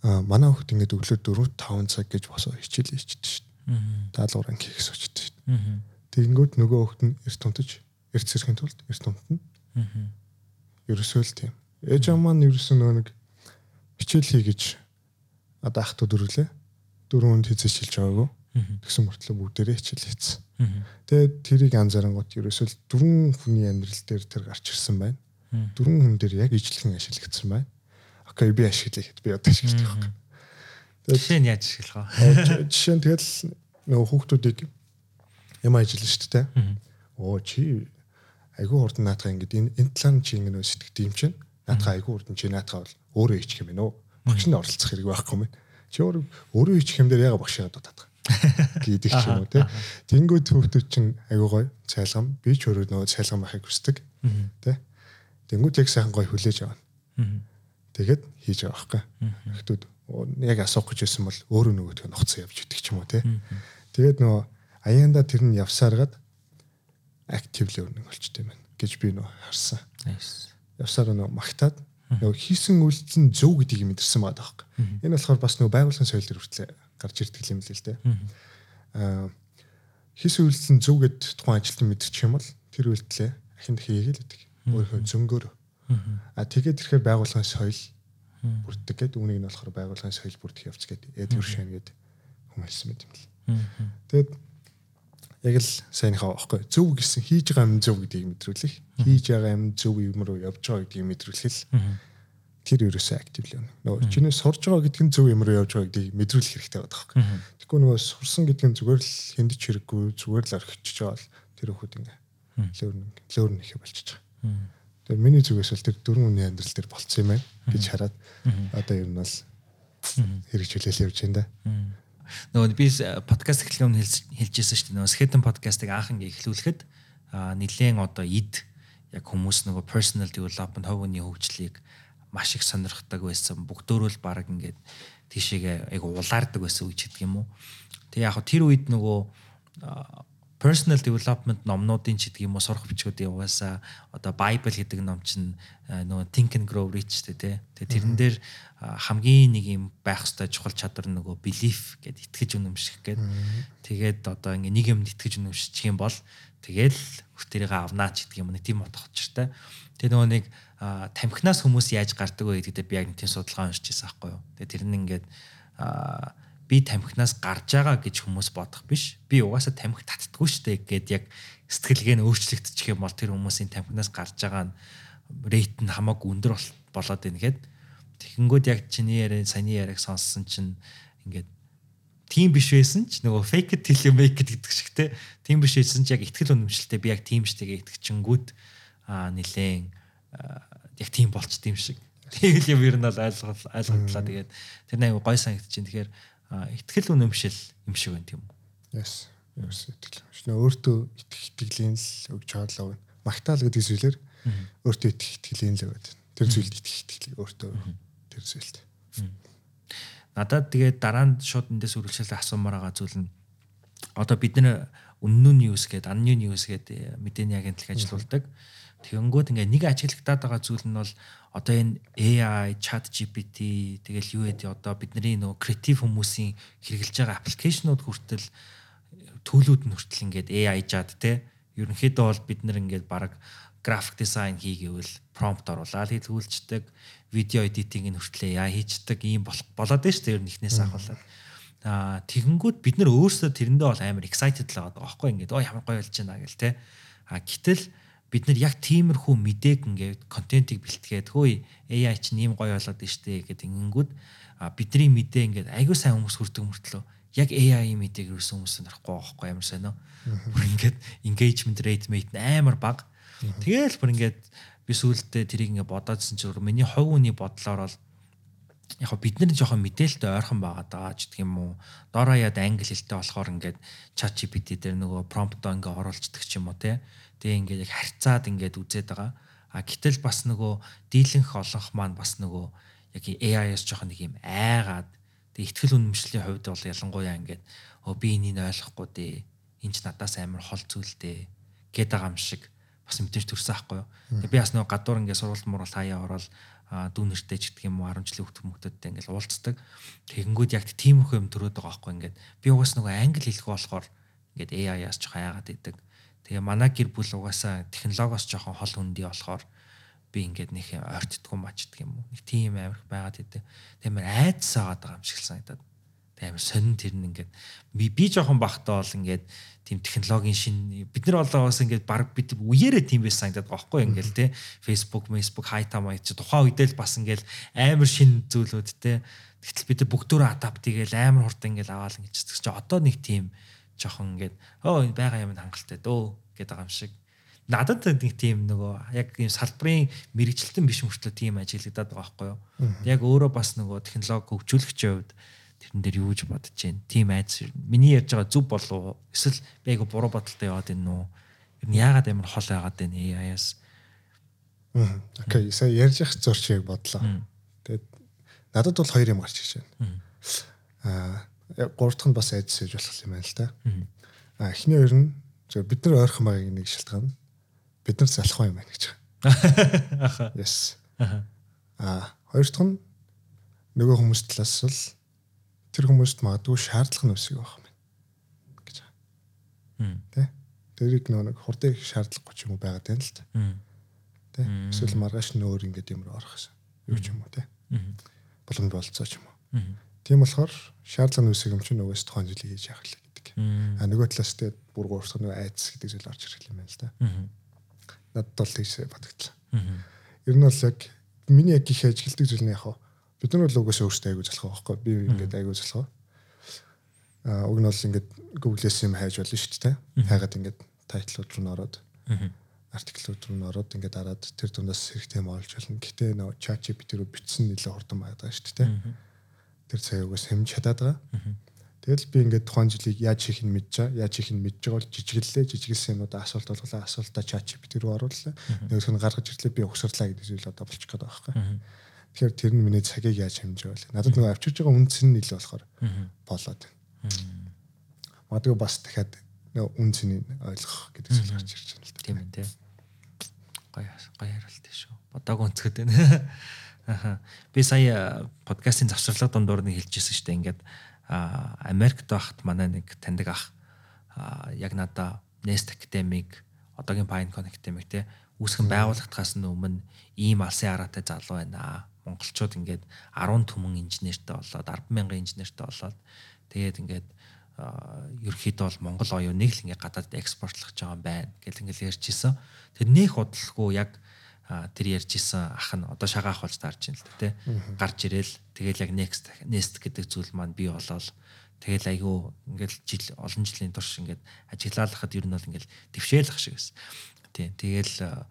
Манай хүүхд ингээд өглөө 4 5 цаг гэж босоо хичээлээ хичдэг шүү дээ. Даалгавар анги хийх сочд шүү дээ. Тэгэнгүүт нөгөө хүүхд нь эрт унтаж эрт сэрхийн тулд эрт унтна. Ерөөсөө л тийм. Ээж аав маань ерөөсөө нөгөө нэг хичээл хий гэж одоо ах トゥ дөрвөлээ. Дөрөнд хийцэж хэлж байгаагүй. Тэгсэн мөртлөө бүгдээрээ хичээл хийсэн. Тэгээд тэрийг анзаарангууд ерөөсөө л дөрвөн хүний амьдрал дээр тэр гарч ирсэн байна. Дөрвөн хүн дээр яг ижлэхэн ашиглагдсан байна. Окей би ашиглая гэд би одоо ашиглаж байгаа. Жишээ нь яаж ашиглах вэ? Жишээ нь тэгэл нөгөө хүүхдүүдийг юм ажиллана шүү дээ. Оо чи айгүй хурдан наатах ингээд энэ энэ талаар чи ингэ нөө сэтгэд юм чинь наатах айгүй хурдан чи наатах бол өөрөө ичих юм байна уу? Багш нь оролцох хэрэг байхгүй юм. Чи өөрөө өөрөө ичих юм дээр яга багшаа дутаад гэдэг ч юм уу те. Тэнгүүд хүүхдүүд чинь айгүй гоё цайлгам би ч өөрөө нөгөө цайлгам байхыг хүсдэг те. Тэнгүүд яг сайхан гоё хүлээж авна. Тэгээд хийж байгаа байхгүй. Хүүхдүүд яг асуух гэж байсан бол өөрөө нөгөөдгөө нухацсан явж идэг ч юм уу те. Тэгээд нөгөө аяанда тэр нь явсараад active learning болчтой юм байна гэж би нөгөө харсан. Явсаар нөгөө магтаад нөгөө хийсэн үйлдэл нь зөв гэдгийг мэдэрсэн байгаа байхгүй. Энэ болохоор бас нөгөө байгууллагын соёл төр хүртлээ гарч ирдэг юм л л дээ. Аа хийсэн үйлдэл нь зөв гэд тухайн ажилтан мэдчих юм бол тэр үйлдэлээ ахин хийгээл гэдэг. Өөрийнхөө зөнгөөр. Аа тэгээд ирэхээр байгууллагын соёл бүрддэг гэдэг. Үүнийг нь болохоор байгууллагын соёл бүрдэх явц гэдэг. Эд өршөн гэдэг хүмүүлсэн мэт юм л. Тэгээд яг л сайнхаа аахгүй зөв гэсэн хийж байгаа юм зөв гэдгийг мэдрүүлэх. Хийж байгаа юм зөв юм руу явж байгаа гэдгийг мэдрүүлэх л тэр ерөөсөө актив л юм. Нөгөө чиний сурж байгаа гэдэг нь зөв юм руу явж байгаа гэдгийг мэдрүүлэх хэрэгтэй байдаг байхгүй. Тэгэхгүй нөгөө сурсан гэдэг нь зүгээр л хэндэж хэрэггүй зүгээр л орхичж байгаа бол тэр хөхөд ингээ лөөрн лөөрн их болчихж байгаа. Тэр миний зүгээс бол тэр дөрвөн хүний амьдрал дээр болцсон юм байна гэж хараад одоо ер нь бол хэрэгжүүлэл явж байна да. Нөгөө би подкаст эхлэх өмнө хэлжсэн шүү дээ. Нөгөө Skeleton podcast-ыг анх ингээ эхлүүлэхэд нилээн одоо ид яг хүмүүс нөгөө personal development ховны хөгжлийг маш их сонирхдаг байсан. Бүгдөө л баг ингээд тийшээгээ айгу улаардаг байсан үеч гэдэг юм уу. Тэгээ яг тэр үед нөгөө personal development номнуудын ч гэдэг юм уу сурах бичгүүдийн угаасаа одоо Bible гэдэг ном чинь нөгөө Think and Grow Rich тэ тэ. Тэгээ тэрэн дээр хамгийн нэг юм байх хэвээр чухал чадвар нөгөө belief гэд итгэж үнэмших гэд. Тэгээд одоо ингээ нэг юмд итгэж үнэмшчих юм бол тэгэл хүртэрийг авнаа ч гэдэг юм нэг тийм утга учиртай. Тэгээ нөгөө нэг тамхинаас хүмүүс яаж гардаг вэ гэдэгтээ би яг нэг тийм судалгаа уншиж байсан байхгүй юу. Тэгээ тэр нь ингээд би тамхинаас гарч байгаа гэж хүмүүс бодох биш. Би угаасаа тамхи татдаггүй штэ гэд яг сэтгэлгээ нь өөрчлөгдчих юм бол тэр хүмүүсийн тамхинаас гарч байгаа нь рейт нь хамаагүй өндөр болоод байна гэхэд тэгэнгүүт яг чиний яриа саяны яриаг сонссон чинь ингээд тийм биш байсан ч нөгөө fake it till you make it гэдэг шиг те тийм биш байсан ч яг ихтгэл үнэмшилтэй би яг тийм штегээ итгэчингүүд аа нилээн яг тийм болчт юм шиг. Тэгэл юм ер нь бол ойлгол ойлголтлаа. Тэгээд тэр нэг гой санагдчихээн. Тэгэхээр ихтгэл үнэмшил юм шиг байна тийм үү? Yes. Yes итгэл. Шинэ өөртөө итгэх итгэлийн л өгч хаалаа. Магтаал гэдэг зүйлээр өөртөө итгэх итгэлийн л өгöd. Тэр зүйлд итгэх итгэл өөртөө тэр зүйлд. Надад тэгээд дараа нь шууд эндээс үргэлжлэл асуумаар байгаа зүйл нь одоо бид нэр үнэн ньюс гэдэг, анны ньюс гэдэг мэдээний агентлаг ажиллаулдаг. Mm -hmm Тэгэнгүүт ингээ нэг ажиглагдаад байгаа зүйл нь бол одоо энэ AI, Chat GPT тэгэл юу гэдэг одоо бидний нөгөө креатив хүмүүсийн хэрэгжилж байгаа аппликейшнууд хүртэл төлөвлүүд нь хүртэл ингээд AI жаад те Ерөнхийдөө бол бид нэр ингээд баг график дизайн хийгээвэл промпт оруулаад хэлгүүлцдэг, видео эдитинг нь хүртлээ яа хийцдэг ийм болоод байна шүү дээ. Ер нь ихнээс ахуулаад. Аа тэгэнгүүт бид нар өөрсдөө тэрэндээ бол амар excited л байгаа байхгүй ингээд оо ямар гоё болж байна гэл те. А гэтэл бид нар яг тиймэрхүү мэдээг ингээд контентийг бэлтгээд хөөе AI чинь ийм гоё болоод штэ гэдэг ингэнгүүт бидний мэдээ ингээд айгүй сайн хүмүүс хүрдэг мөртлөө яг AI мэдээг юусэн хүмүүс нарахгүй байхгүй ямар сайн нөө. Бүр ингээд engagement rate mate амар бага. Тэгээл бүр ингээд би сүүлдээ тэрийг ингээд бодоодсэн чинь миний хувь үний бодлоор бол яг бид нар жоохон мэдээлэлтэй ойрхон байгаа даа ч гэх юм уу. Дороо яд англи хэлтэй болохоор ингээд chat GPT дээр нөгөө prompt-оо ингээд оруулцдаг ч юм уу те. Тэгээ ингээд яг харьцаад ингээд үзээд байгаа. А гэтэл бас нөгөө дийлэнх олонх маань бас нөгөө яг AI-аас жоохон нэг юм айгаад Тэгээ ихтгэл үнэмшлийн хувьд бол ялангуяа ингээд өө би энийг ойлгохгүй дээ. Энд ч надаас амар хол зүйлтэй гээд байгаа юм шиг бас мэдээж төрсөн аахгүй юу. Тэгээ би бас нөгөө гадуур ингээд сурвалт мурал хаяа ороод дүү нэртэй ч гэдэг юм уу 10 жилийн хөвгт хүмүүсттэй ингээд уулздаг. Тэгэнгүүт яг тиймэрхүү юм төрөөд байгаа аахгүй ингээд би угаас нөгөө англи хэлэх болохоор ингээд AI-аас жоох хаяагаад идэг. Тэгээ манай гэр бүл угаасаа технологиос жоохон хол хөндөй болохоор би ингээд нэг ойртдггүй мачдаг юм уу. Нэг тийм амирх байгаад идэв. Тэгмээр айдас агаад байгаа юм шиг санагдаад. Тэг амир сонин тэр нь ингээд би би жоохон бахтаа бол ингээд тийм технологийн шин бид нар болоо бас ингээд баг бид үеэрээ тийм байсан санагдаад байгаа байхгүй ингээд те Facebook, Facebook маяг чи тухайн үедээ л бас ингээд амир шин зүйлүүд те Тэгтэл бид бүгдөө адапт хийгээл амар хурдан ингээл аваал ингэж чи одоо нэг тийм жоохон ингээд оо байгаа юм хангалттай дөө гэдэг юм шиг надад нэг тийм нөгөө яг ийм салбарын мэрэгчлэлтэн биш мөртлөө тийм ажиглагдаад байгаа байхгүй юу. Яг өөрөө бас нөгөө технологи хөгжүүлэгчийн хувьд тэрэн дээр юу гэж бодож байна. Тийм айдас миний ярьж байгаа зүв болов уу? Эсвэл би айгу буруу бодолтой яваад байна уу? Ер нь яагаад амар хол байгаад байна AI-аас? Окей, сая ярьж явах зурчийг бодлоо. Тэгээд надад бол хоёр юм гарч ирж байна. Аа гурав дахь нь бас айдас гэж болох юм байна л да. Аа эхний хоёр нь бид нар ойрхон байгааг нэг шалтгаан бид нар залхуу юм байна гэж байгаа. Аха. Yes. Аха. А хоёр дахь нь нөгөө хүмүүс талаас бол тэр хүмүүст магадгүй шаардлага нь өсөг байх юм байна гэж байгаа. Тэ? Тэрийг нэг хурдыг шаардлагагүй ч юм уу байгаад байна л та. Тэ? Эсвэл маргааш нөөр ингээд юм орох гэсэн. Юу ч юм уу тэ? Боломж болцоо ч юм уу. Тийм болохоор шаардлага өсөг юм чинь нөгөөс тухайн зүйлийг хийж яах л гэдэг. А нөгөө талаас тэ бүр гуурсах нөгөө айдас гэдэг зүйл орж ирэх юм байна л да надад бол тийш бодогдлоо. Ер нь бол яг миний яг их ажилтдаг зүйл нь яг хаа бид нар бол угаасаа өөрсдөө айгуу залхах байхгүй би ингээд айгуу залхах. Аа уг нь бол ингээд Google-с юм хайж болно шүү дээ. Хайгаад ингээд тайтлууд руу н ороод артиклууд руу н ороод ингээд дараад тэр дундаас хэрэгтэй юм олж болно. Гэтэ нөө chat GPT рүү бичсэн нэлээ хурдан байгаа шүү дээ. Тэр цаг угаас хэмж чадаад байгаа. Тэгэл би ингээд тухайн жилийг яаж хийх нь мэдж байгаа. Яаж хийх нь мэдж байгаа бол жижиглэлээ. Жижиглсэн юмудаа асуулт болголоо. Асуултаа чат GPT рүү орууллаа. Нөгөөх нь гаргаж ирлээ. Би угсарлаа гэдэг зүйл одоо болчих гээд байгаа байхгүй. Тэгэхээр тэр нь миний цагийг яаж хэмжээ вэ? Надад нөгөө авчирж байгаа үнц нь нэл болохоор болоод байна. Магадгүй бас дахиад нөгөө үнцнийг ойлгох гэдэг зүйл гарч ирж байна л да. Тийм ээ тийм. Гоё гоё ярилт шүү. Бодог өнцгöd байна. Аха. Би сая подкастын завсарлага дундуур нэг хэлчихсэн шүү дээ. Ингээд Америкт байхад манай нэг таньдаг ах яг надаа Nest Academic одоогийн Pinecone Academic те үүсгэн байгуулагдахаас өмнө ийм алсын хараатай залуу байна. Монголчууд ингээд 10 түмэн инженертэй болоод 100000 инженертэй болоод тэгээд ингээд ерөөхдөө бол Монгол оюуныг л ингээд гадаад экспортлох гэж байгаа юм байна гэл ингээд ярьжсэн. Тэр нөх удалгүй яг тэр ярьж исэн ах нь одоо шагаах болж таарч байна л тий. Гарч ирээл тэгэл яг next nest гэдэг зүйл маань бий болоод тэгэл айгүй ингээл жил олон жилийн турш ингээд ажиглаалахад ер нь бол ингээл твшээлах шиг байсан. Тий. Тэгэл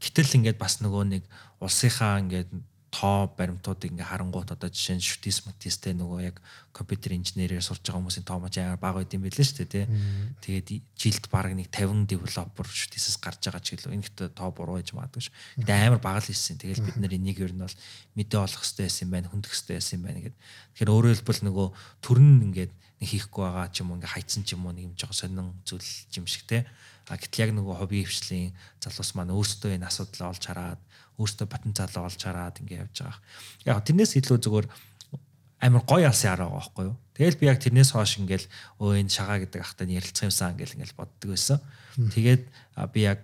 гэтэл ингээд бас нөгөө нэг улсынхаа ингээд тоо баримтуудыг ингээ харангуут одоо жишээ нь шүтис матистэй нөгөө яг компьютер инженерээр сурж байгаа хүмүүсийн тоо маш амар бага байд юм билээ шүү дээ тий. Тэгээд жилд баг нэг 50 девелопер шүтисээс гарч байгаа ч гэлөө энэхт тоо буруу гэж магадгүй ш. Тэгээд амар бага л хэлсэн. Тэгээд бид нар энийг ер нь бол мэдээ олох хэрэгтэй байсан юм байна, хөндөх хэрэгтэй байсан юм байна гэд. Тэгэхээр өөрөөр хэлбэл нөгөө төр нь ингээд нэг хийхгүй байгаа ч юм уу ингээ хайцсан ч юм уу нэг юм жоохон сонин зүйл юм шиг тий. А гэтэл яг нөгөө хобби хвшлийн залуус маань өөрсдөө энэ асуудлаа олж хараад өөртөө потенциал олж хараад ингэ явж байгаа. Яг тэрнээс илүү зүгээр амар гоё алсын арга байгаа байхгүй юу. Тэгэл би яг тэрнээс хойш ингээл өө энэ шагаа гэдэг ахтай ярилцах юмсан ингээл ингээл боддог байсан. Тэгээд би яг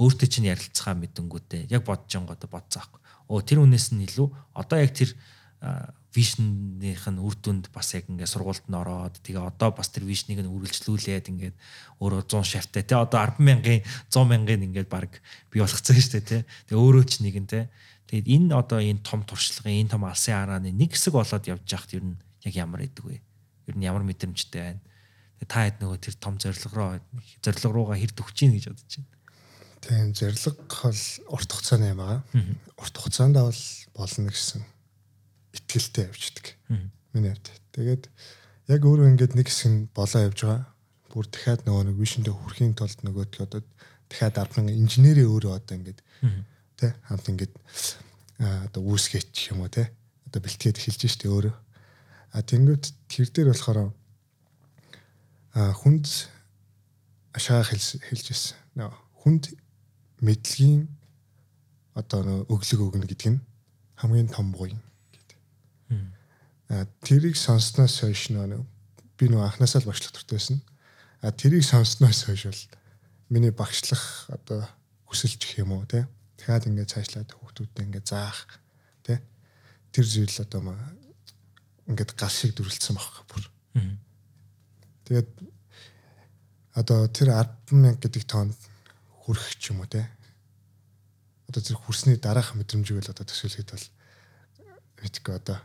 өөртөө чинь ярилцахаа мэдэнгүүтээ яг бодож онгод бодцаахгүй. Оо тэр үнээс нь илүү одоо яг тэр вишнийх нь үр дүнд бас яг ингээд сургуульд нь ороод тэгээ одоо бас тэр вишнийг нь үргэлжлүүлээд ингээд өөрөө 100 шавтай те одоо 10 мянган 100 мянган ингээд баг бий болгоцсон шүү дээ те тэгээ өөрөө ч нэг нь те тэгээд энэ одоо энэ том туршлагын энэ том алсын арааны нэг хэсэг болоод явж байхад ер нь яг ямар идэг вэ ер нь ямар мэдрэмжтэй байна? Та хэд нөгөө тэр том зорилго руу зорилго руугаа хэр төгч ийн гэж бодож байна? Тийм зорилго бол урт хугацааны юм аа урт хугацаанд бол болно гэсэн итгэлтэй явждаг. Миний хувьд. Тэгээд яг өөрөө ингээд нэг хэсэг нь болоо явж байгаа. Бүр дахиад нөгөө нэг вишэндээ хүрэхийн тулд нөгөөдгөө одоо дахиад 10 инженерийн өөрөө одоо ингээд тэ хамт ингээд одоо үүсгэж юм уу тэ одоо бэлтгээд эхэлж штэ өөрөө. А тэнгууд тэр дээр болохоор а хүнд ашаа хэлж хэлжсэн. Хүнд мэдлэгийн одоо өглөг өгнө гэдэг нь хамгийн том буй тэрийг сонссноос хойш нөө би нөө анханасаа л багш доктортой байсан. А тэрийг сонсноос хойш бол миний багшлах одоо хүсэлж гэх юм уу те. Дахиад ингээд цаашлаад хүүхдүүдэд ингээд заах те. Тэр зүйл одоо маа ингээд гал шиг дүрлцсэн баг бүр. Тэгээд одоо тэр 100000 гэдэг тоонд хүрэх ч юм уу те. Одоо тэр хүрсний дараах мэдрэмжийг л одоо төсөөлөхөд бол мэдгүй одоо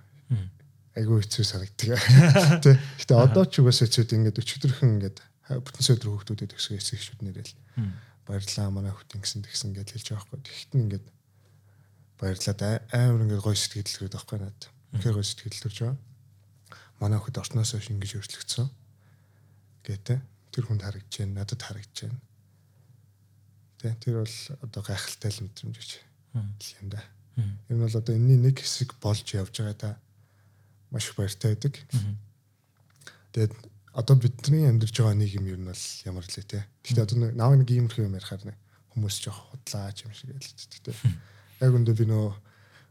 айгүй хэцүү санагддаг. Тэ. Гэтэ одоо ч угаасаа хэцүүд ингээд өчигдөрхөн ингээд бүтэн сөдөр хүүхдүүдэд өсгөө эсэгчүүд нэрэл баярлаа манай хүүхдийн гэсэн тэгсэн ингээд хэлж байгаа байхгүй. Тэгэхдээ ингээд баярлаад амар ингээд гоё сэтгэл төрөд байхгүй надад. Үнхээр гоё сэтгэл төрж байгаа. Манай хүүхд ортноос хойш ингэж өөрчлөгдсөн. Гэтэ тэр хүнд харагдж байна, надад харагдж байна. Тэ тэр бол одоо гайхалтай л мэдрэмж гэж юм да. Энэ бол одоо энэний нэг хэсэг болж явж байгаа да маш их баяртай байдаг. Тэгээд одоо бидний амьдарч байгаа нийгэм ер нь бол ямар лээ те. Гэхдээ одоо наав нэг иймэрхүү юм ярихаар нэг хүмүүс жоох худлаач юм шиг ялцдаг те. Яг өндөө би нөө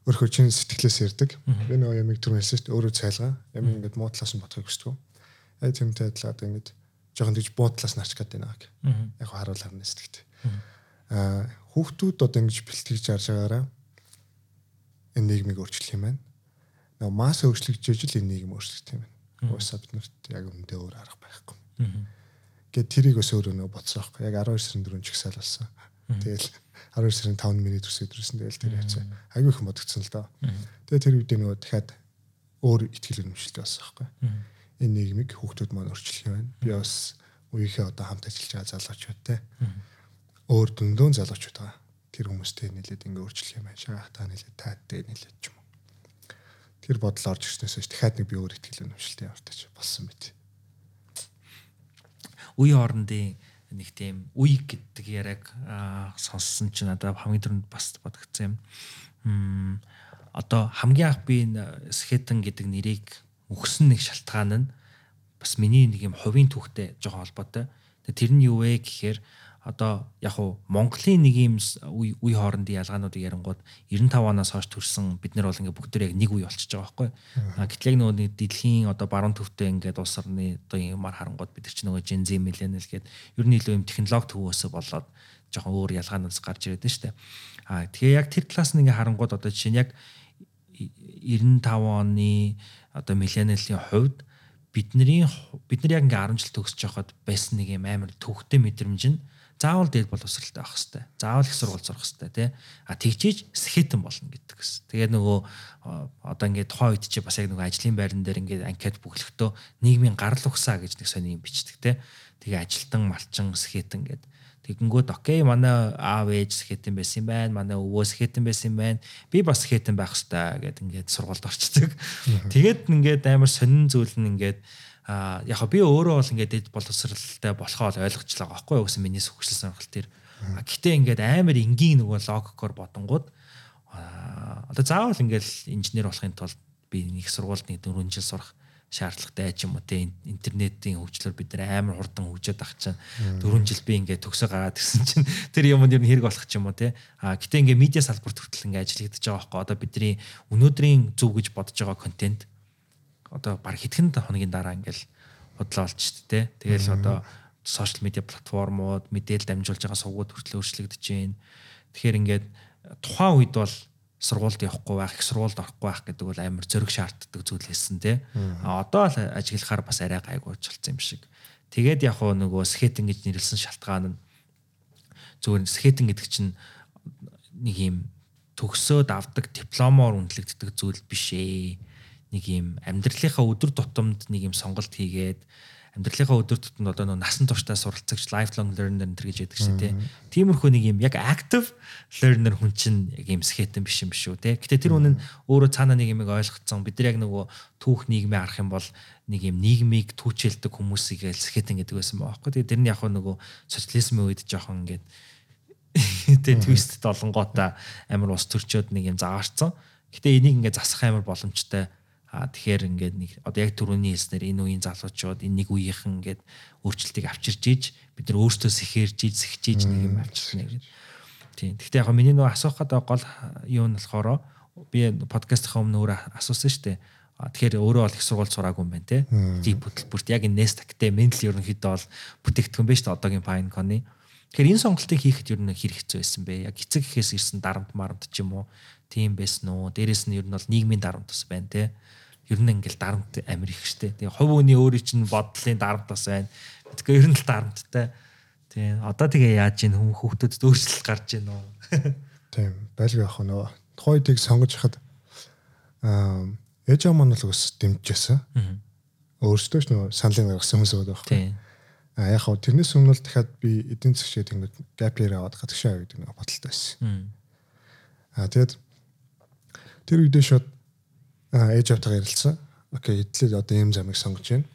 өөрхөө чин сэтгэлээс ярддаг. Би нөө ямиг түр хэлсэн шүү дээ. Өөрөө цайлгаа. Ямиг ингээд муудлаас нь бодохыг хүсдэг. Яг тэмтэй адилаа одоо ингээд жоохон тийж буудлаас нарч гад байна гэх. Яг харуул харна сэтгэвтэй. Аа хүүхдүүд одоо ингэж бэлтгэж харж байгаараа энэ нийгмийг өөрчлөх юм байна нөгөө масс өөрчлөгдөж л энэ нийгэм өөрчлөгдөх юм байна. Уусаа бид нарт яг өндөө өөр арга байхгүй. Гэт тэрийг өөс өөрөө нөгөө бодсон байхгүй. Яг 12 сарын 4 чигсаал болсон. Тэгэл 12 сарын 5 миний төрс өдрөөсөн тэгэл тэр яцсан. Айгүй их бодогдсон л доо. Тэгээ тэр үедээ нөгөө дахиад өөр ихтгэл өнөмшлтэй болсон байхгүй. Энэ нийгмийг хүүхдүүд маань өөрчлөх юм байна. Би бас үеийнхээ одоо хамт ажиллаж байгаа залуучууд те. Өөр дөндөөн залуучууд байгаа. Тэр хүмүүстэй нийлээд ингээ өөрчлөх юм байна. Шахтаа нийлээд тааттай нийлээд ч юм тэр бодол орж ирснээс дахиад нэг би өөр ихтгэл өнөмшлтэй явартаж болсон мэт. Үе хоорондын нэг тийм үе гэдэг яриаг сонссон чинь надад хамгийн түрүүнд бас бодогдсон юм. Одоо хамгийн анх би скетэн гэдэг нэрийг өгсөн нэг шалтгаан нь бас миний нэг юм хувийн түүхтэй жоохон холбоотой. Тэр нь юу вэ гэхээр одоо яг уу Монголын нэг юм үе хоорондын ялгаануудыг ярингууд 95 оноос хойш төрсэн бид нар бол ингээ бүгд яг нэг үе болчихж байгаа байхгүй. Гэтэл яг нөгөө дэлхийн одоо баруун төвтэй ингээд улс орны одоо юмар харангууд бид нар ч нөгөө Gen Z millennial гээд ер нь илүү юм технологи төвөөсөө болоод жоохон өөр ялгаанаас гарч ирээд нь штэ. А тэгээ яг тэр талаас нь ингээ харангууд одоо жишээ нь яг 95 оны одоо millennial-ийн хувьд бидний бид нар яг ингээ 10 жил төгсөж байхад байсан нэг юм амар төвхтэй мэдрэмж нь заавал дээд боловсралтай авах хэрэгтэй. Заавал их сургууль сурах хэрэгтэй тий. А тэгжиж сэхэтэн болно гэдэг гэсэн. Тэгээд нөгөө одоо ингээд тухайн үед чи бас яг нөгөө ажлын байран дээр ингээд анкет бүглэхдээ нийгмийн гарал угсаа гэж нэг сони юм бичдэг тий. Тэгээ ажилтан малчин сэхэтэн гэдэг. Тэгэнгүүт окей манай аав ээж сэхэтэн байсан юм байна. Манай өвөө сэхэтэн байсан юм байна. Би бас сэхэтэн байх хэрэгтэй гэдэг ингээд сургуульд орчдөг. Тэгээд ингээд амар сонин зүйл нь ингээд а яг би өөрөө бол ингээд боловсралтай болохоо ойлгочлаа байхгүй юу гэсэн миний хүсэл сонирхол төр. Гэтэ ингээд амар энгийн нөгөө логикоор бодонгууд одоо заавал ингээд инженер болохын тулд би нэг сургуульд нэг 4 жил сурах шаардлагатай ч юм уу те интернетийн хөгжлөөр бид нар амар хурдан хөгжөөд ах чинь 4 жил би ингээд төгсөө гараад гисэн чинь тэр юмд ер нь хэрэг болох ч юм уу те. А гэтээ ингээд медиа салбарт хүртэл ингээд ажиллагдаж байгаа байхгүй. Одоо бидний өнөөдрийн зөв гэж бодож байгаа контент одоо баг хэдхэн хоногийн дараа ингээл бодлоо олж штэ тэ. Тэгэл одоо сошиал медиа платформуд мэдээлэл дамжуулж байгаа сувгууд хүртэл өөрчлөгдөж байна. Тэгэхээр ингээд тухайн үед бол сургуульд явахгүй байх, их сургуульд орохгүй байх гэдэг бол амар зөриг шаарддаг зүйл хэлсэн тий. А одоо л ажиглахаар бас арай гайгүй болцсон юм шиг. Тэгээд яг хөө нөгөө скетинг гэж нэрлсэн шалтгаан нь зүгээр скетинг гэдэг чинь нэг юм төгсөөд авдаг дипломоор үнэлэгддэг зүйл биш ээ. Нэг юм амьдралынхаа өдөр тутамд нэг юм сонголт хийгээд амьдралынхаа өдөр тутамд одоо нөө насан туршдаа суралцагч lifelong learner энэ гэж яддаг шүү дээ. Тиймэрхүү нэг юм яг active learner хүн чинь яг юм скетэн биш юм шүү дээ. Гэтэ тэр үнэн өөрөө цаана нэг юмыг ойлгоцсон. Бид нар яг нөгөө түүх нийгмээ харах юм бол нэг юм нийгмийг түүчэлдэг хүмүүсийг л скетэн гэдэг байсан баахгүй. Тэгээ тэр нь яг нөгөө социализмын үед жоохон ингээд тэгээ твист долонгоотой амар ус төрчөөд нэг юм заагаарцсан. Гэтэ энийг ингээд засах амар боломжтой А тэгэхээр ингээд нэг одоо яг түрүүний хэлснээр энэ үеийн залуучууд энэ нэг үеийнхэн ингээд өөрчлөлтийг авчирж ийж бид нар өөрсдөө сэхэрж ийж сэхэж ийж нэг юм авчирна гэж. Тийм. Гэхдээ яг миний нөгөө асуух гэдэг гол юу нь болохоор би подкастынхаа өмнө өөрөө асуусан шүү дээ. Тэгэхээр өөрөө бол их сургууль сураагүй юм байна те. Deep хөтөлбөрт яг энэ Nest Academy л ерөнхийдөө бол бүтээгдэхүүн шүү дээ одоогийн Pinecone-ы. Тэгэхээр энэ сонголтыг хийхэд ер нь хэр хэцүү байсан бэ? Яг эцэг гэхээс ирсэн дарамт марамт ч юм уу? Тийм байсан уу? Дээрэс нь ер нь бол нийгмийн дарамт бас байна те ер нь ингээл дарамт амир их штэ. Тэгээ хувь хүний өөрийн чинь бодлын дарамт бас байна. Тэгэхээр ер нь л дарамттай. Тийм. Одоо тэгээ яаж ийн хүм хүүхдүүдэд өөрчлөлт гарч ийн нөө. Тийм. Байлгүй ах нөгөө тухайдыг сонгож хахад аа ээж аав маань л ус дэмжижсэн. Өөрсдөө ч нөгөө саналын гаргасан хүмүүс байдаг. Тийм. А яг хав тэрнээс өмнө л дахиад би эдийн тэнгууд gap year аваад гадагшаа гэдэг нэг бодолтой байсан. А тэгээд тэр үедээ шууд ээж автайгаар ярилцсан. Окей, эдлээ одоо ийм замыг сонгож байна.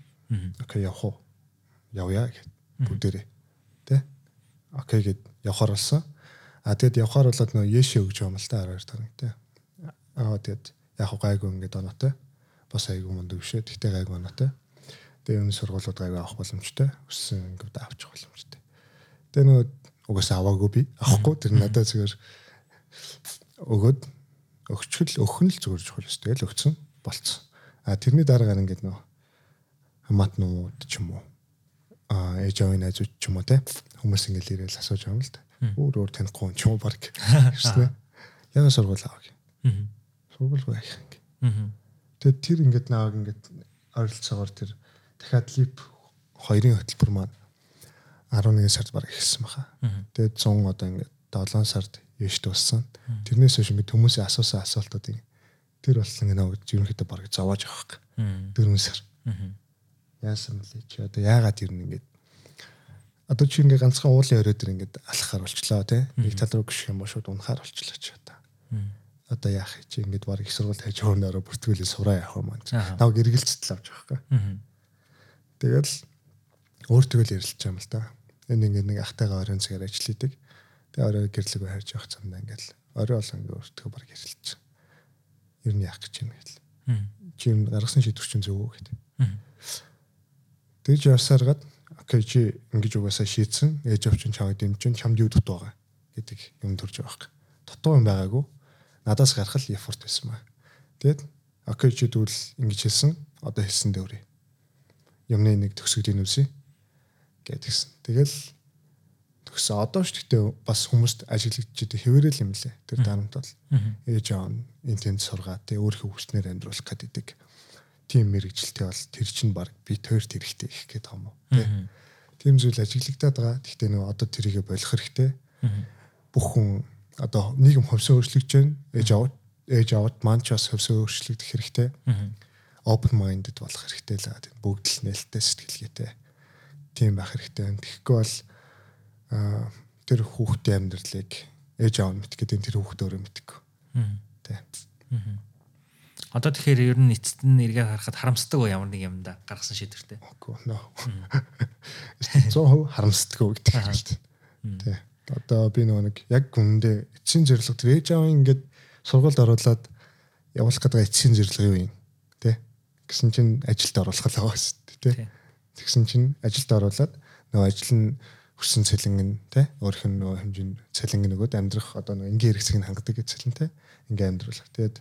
Окей, явах уу? Явъя гэд бүгдээрээ. Тэ? Окей гэд явахаар болсон. А тэгэд явахаар болоод нөө яшээ өгч юм л та 12 тараг тэ. Аа тэгэд яг гайгүй ингээд оноотой. Бас айгүй мунд өвшөө. Тэгтээ гайгүй оноотой. Тэгээ энэ сургуулиуд гайгүй авах боломжтой. Өссөн ингээд авчих боломжтой. Тэгээ нөө угаасаа аваагүй би. Авахгүй тэр надад зүгээр өгөөд өгчгөл өхөн л зүгээр чухал шүү. Тэгэл өгцөн болцсон. А тэрний дараагаар ингээд нөө хамаатнууд ч юм уу а ээж авын найзууд ч юм уу те хүмүүс ингээд ирээл асууж байгаа юм л да. Өөр өөр танихгүй ч юм уу баг шүү. Яга сургууль авах. Сургууль байх юм. Тэгээд тэр ингээд нааг ингээд ойролцоогоор тэр дахиад лип хоёрын хөтөлбөр маань 11 сард баг ихсэн баха. Тэгээд 100 одоо ингээд 7 сард яш дууссан. Тэрнээс хойш ингээд хүмүүсийн асуусан асуултуудыг тэр болсон гэнэ гэж ерөнхийдөө бараг зовоож авах. Дөрвөн сар. Яасан бэлээ чи одоо яагаад ирнэ ингээд одоо чи ингээд ганцхан уулын өрөө дээр ингээд алхахаар болчлоо тий. Нэг тал руу гიშх юм бол шууд унахаар болчлоо ч одоо. Одоо яах чи ингээд бараг их сургууль хайж хоорнороо бүртгүүлээ сураа явах юм аа. Нав гэргэлцэл авч байгаа байхгүй. Тэгэл өөртөө л ярилцж байгаа юм л да. Энэ ингээд нэг ахтайгаа оройн цагаар ажил хийдэг. Тэгээ орой гэрлэг хайрж явах замдаа ингээл орой болон ингээ өөртөө баг ярилж. Ер нь яах гэж юм гээл. Чи юм гаргасан шийдвэр чинь зөв үү гэдэг. Тэгж явсаргаад окей чи ингэж угаасаа шийдсэн. Ээж авчин чамд дэмжин чамд юу дут байгаа гэдэг юм төрж байгаа юм. Дутуу юм байгаагүй. Надаас гарах л effort байсан ба. Тэгэд окей чи тэгвэл ингэж хэлсэн. Одоо хэлсэн дэврээ. Юмны нэг төгсгөлийн үсэ гэдгийгсэн. Тэгэл Тэгсэн одоо ч гэхдээ бас хүмүүст ажиглагдчих хэвээрэл юм лээ. Тэр дарамт бол ээж аав нь энэ тэнд сургаа тий өөрийнхөө хүснээр амьдруулах гэдэг тийм мэрэгчлээ бол тэр чинь баг би тойрт хэрэгтэй их байгаа юм уу тий. Тийм зүйл ажиглагдаад байгаа. Гэхдээ нөгөө одоо тэрийгэ болох хэрэгтэй. Бүх хүн одоо нийгэм хөвсөн өөрчлөгдөж байна. Ээж аав ээж аавд маань ч бас хөвсөн өөрчлөгдөх хэрэгтэй. Open minded болох хэрэгтэй л байгаа. Бүгд л нээлттэй сэтгэлгээтэй. Тийм байх хэрэгтэй. Тэгэхгүй бол тэр хүүхдийн амьдралыг ээж аав нь мэдэх гэдэг тэр хүүхд өөрөө мэддэг. Тэ. Одоо тэгэхээр ер нь эцэст нь эргээ харахад харамсдаг уу ямар нэг юм да гаргасан шийдвэртэй. Үгүй нөө. 100% харамсдаг уу гэдэг л тэ. Одоо би нөгөө нэг яг гүндээ эцсийн зэрлэг тэр ээж аав ингээд сургуульд оруулаад явуулах гэдэг эцсийн зэрлэг юу юм тэ. Гэсэн чинь ажилд оруулах л байгаа шүү дээ тэ. Тэгсэн чинь ажилд оруулаад нөгөө ажил нь өссөн цэлэн нь те өөрийнх нь нөгөө хэмжээнд цэлэн нөгөөд амьдрах одоо нөгөө энгийн хэрэгцээг нь хангадаг гэж цэлэн те ингээ амьдруулах. Тэгээд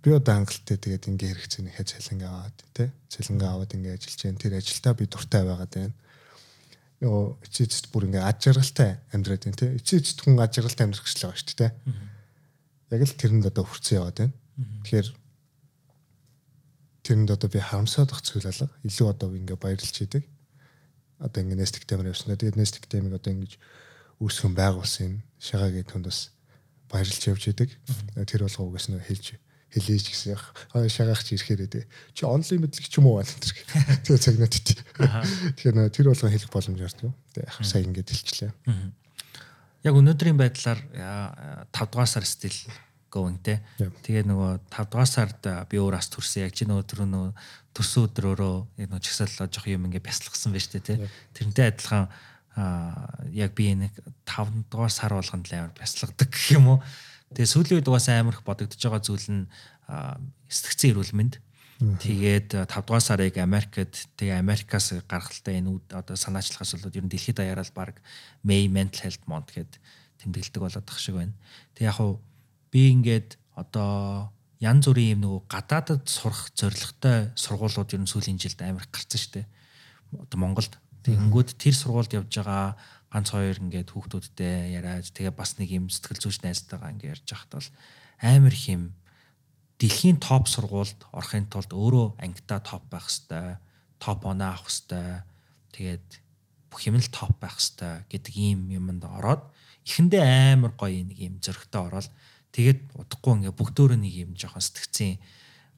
би одоо хангалттай тэгээд ингээ хэрэгцээнийхээ цалингаа аваад тий цалингаа аваад ингээ ажиллаж जैन тэр ажилдаа би дуртай байгаад байна. Нөгөө эцээцэд бүр ингээ аж аргалтай амьдраад байна тий эцээцэд хүн аж аргалтай амьдрах гэж байгаа шүү дээ яг л тэрэнд одоо хүрцэн яваад байна. Тэгэхээр тэрэнд одоо би харамсаад ах зүйл алга. Илүү одоо ингээ баярлж идэг одоо ингээ нэстик темэр явсан. Тэгээд нэстик темиг одоо ингэж үүсгэн байгуулсан шагагийн түнд бас баярлж явж идэг. Тэр болгоо угаас нөө хэлж хэлээж гэсэн яг шагаач ирэхээр дээ чи онлайн мэдлэг ч юм уу байна тэр тэгээ цагнаад ити тэгэхээр нөө тэр болгоо хэлэх боломж ордог тэгээ яг сая ингэж хэлчихлээ яг өнөөдрийн байдлаар 5 дугаар сар стил going те. Тэгээ нөгөө 5 дугаар сард би өөр ас төрсөн. Яг чи нөгөө тэр нөгөө төрсөн өдрөөрөө нөгөө чагсаалаа жоох юм ингээ бясалгсан байж тээ те. Тэрнтэй адилхан яг би нэг 5 дугаар сар болгонд л амар бясалгадаг гэх юм уу. Тэгээ сүүлийн үед угаасаа амар их бодогдож байгаа зүйл нь сэтгцэн эрүүл мэнд. Тэгээд 5 дугаар сарыг Америкт тэгээ Америкаас гаргалтаа энэ одоо санаачлагаас болоод ер нь дэлхийд даяараа баг May Mental Health Month гэд тэмдэглэдэг болоод тах шиг байна. Тэг яг хуу би ингээд одоо янз бүрийн юм нөгөө гадаадад сурах зорилготой сургуулиуд ер нь сүүлийн жилд амар гарсан шүү дээ. Одоо Монголд. Тэгэнгүүт тэр сургуульд явж байгаа ганц хоёр ингээд хүүхдүүдтэй яриад тэгээ бас нэг юм сэтгэл зүйч найзтайгаа ингээд ярьж байхад бол амар их юм дэлхийн топ сургуульд орохын тулд өөрөө ангидаа топ байх хэвээр топ оноо авах хэвээр тэгээд бүх юм л топ байх хэвээр гэдэг ийм юмд ороод эхэндээ амар гоё нэг юм зөрөгтэй ороод Тэгээд удахгүй ингээ бүгдөө нэг юм жоохон сэтгцэн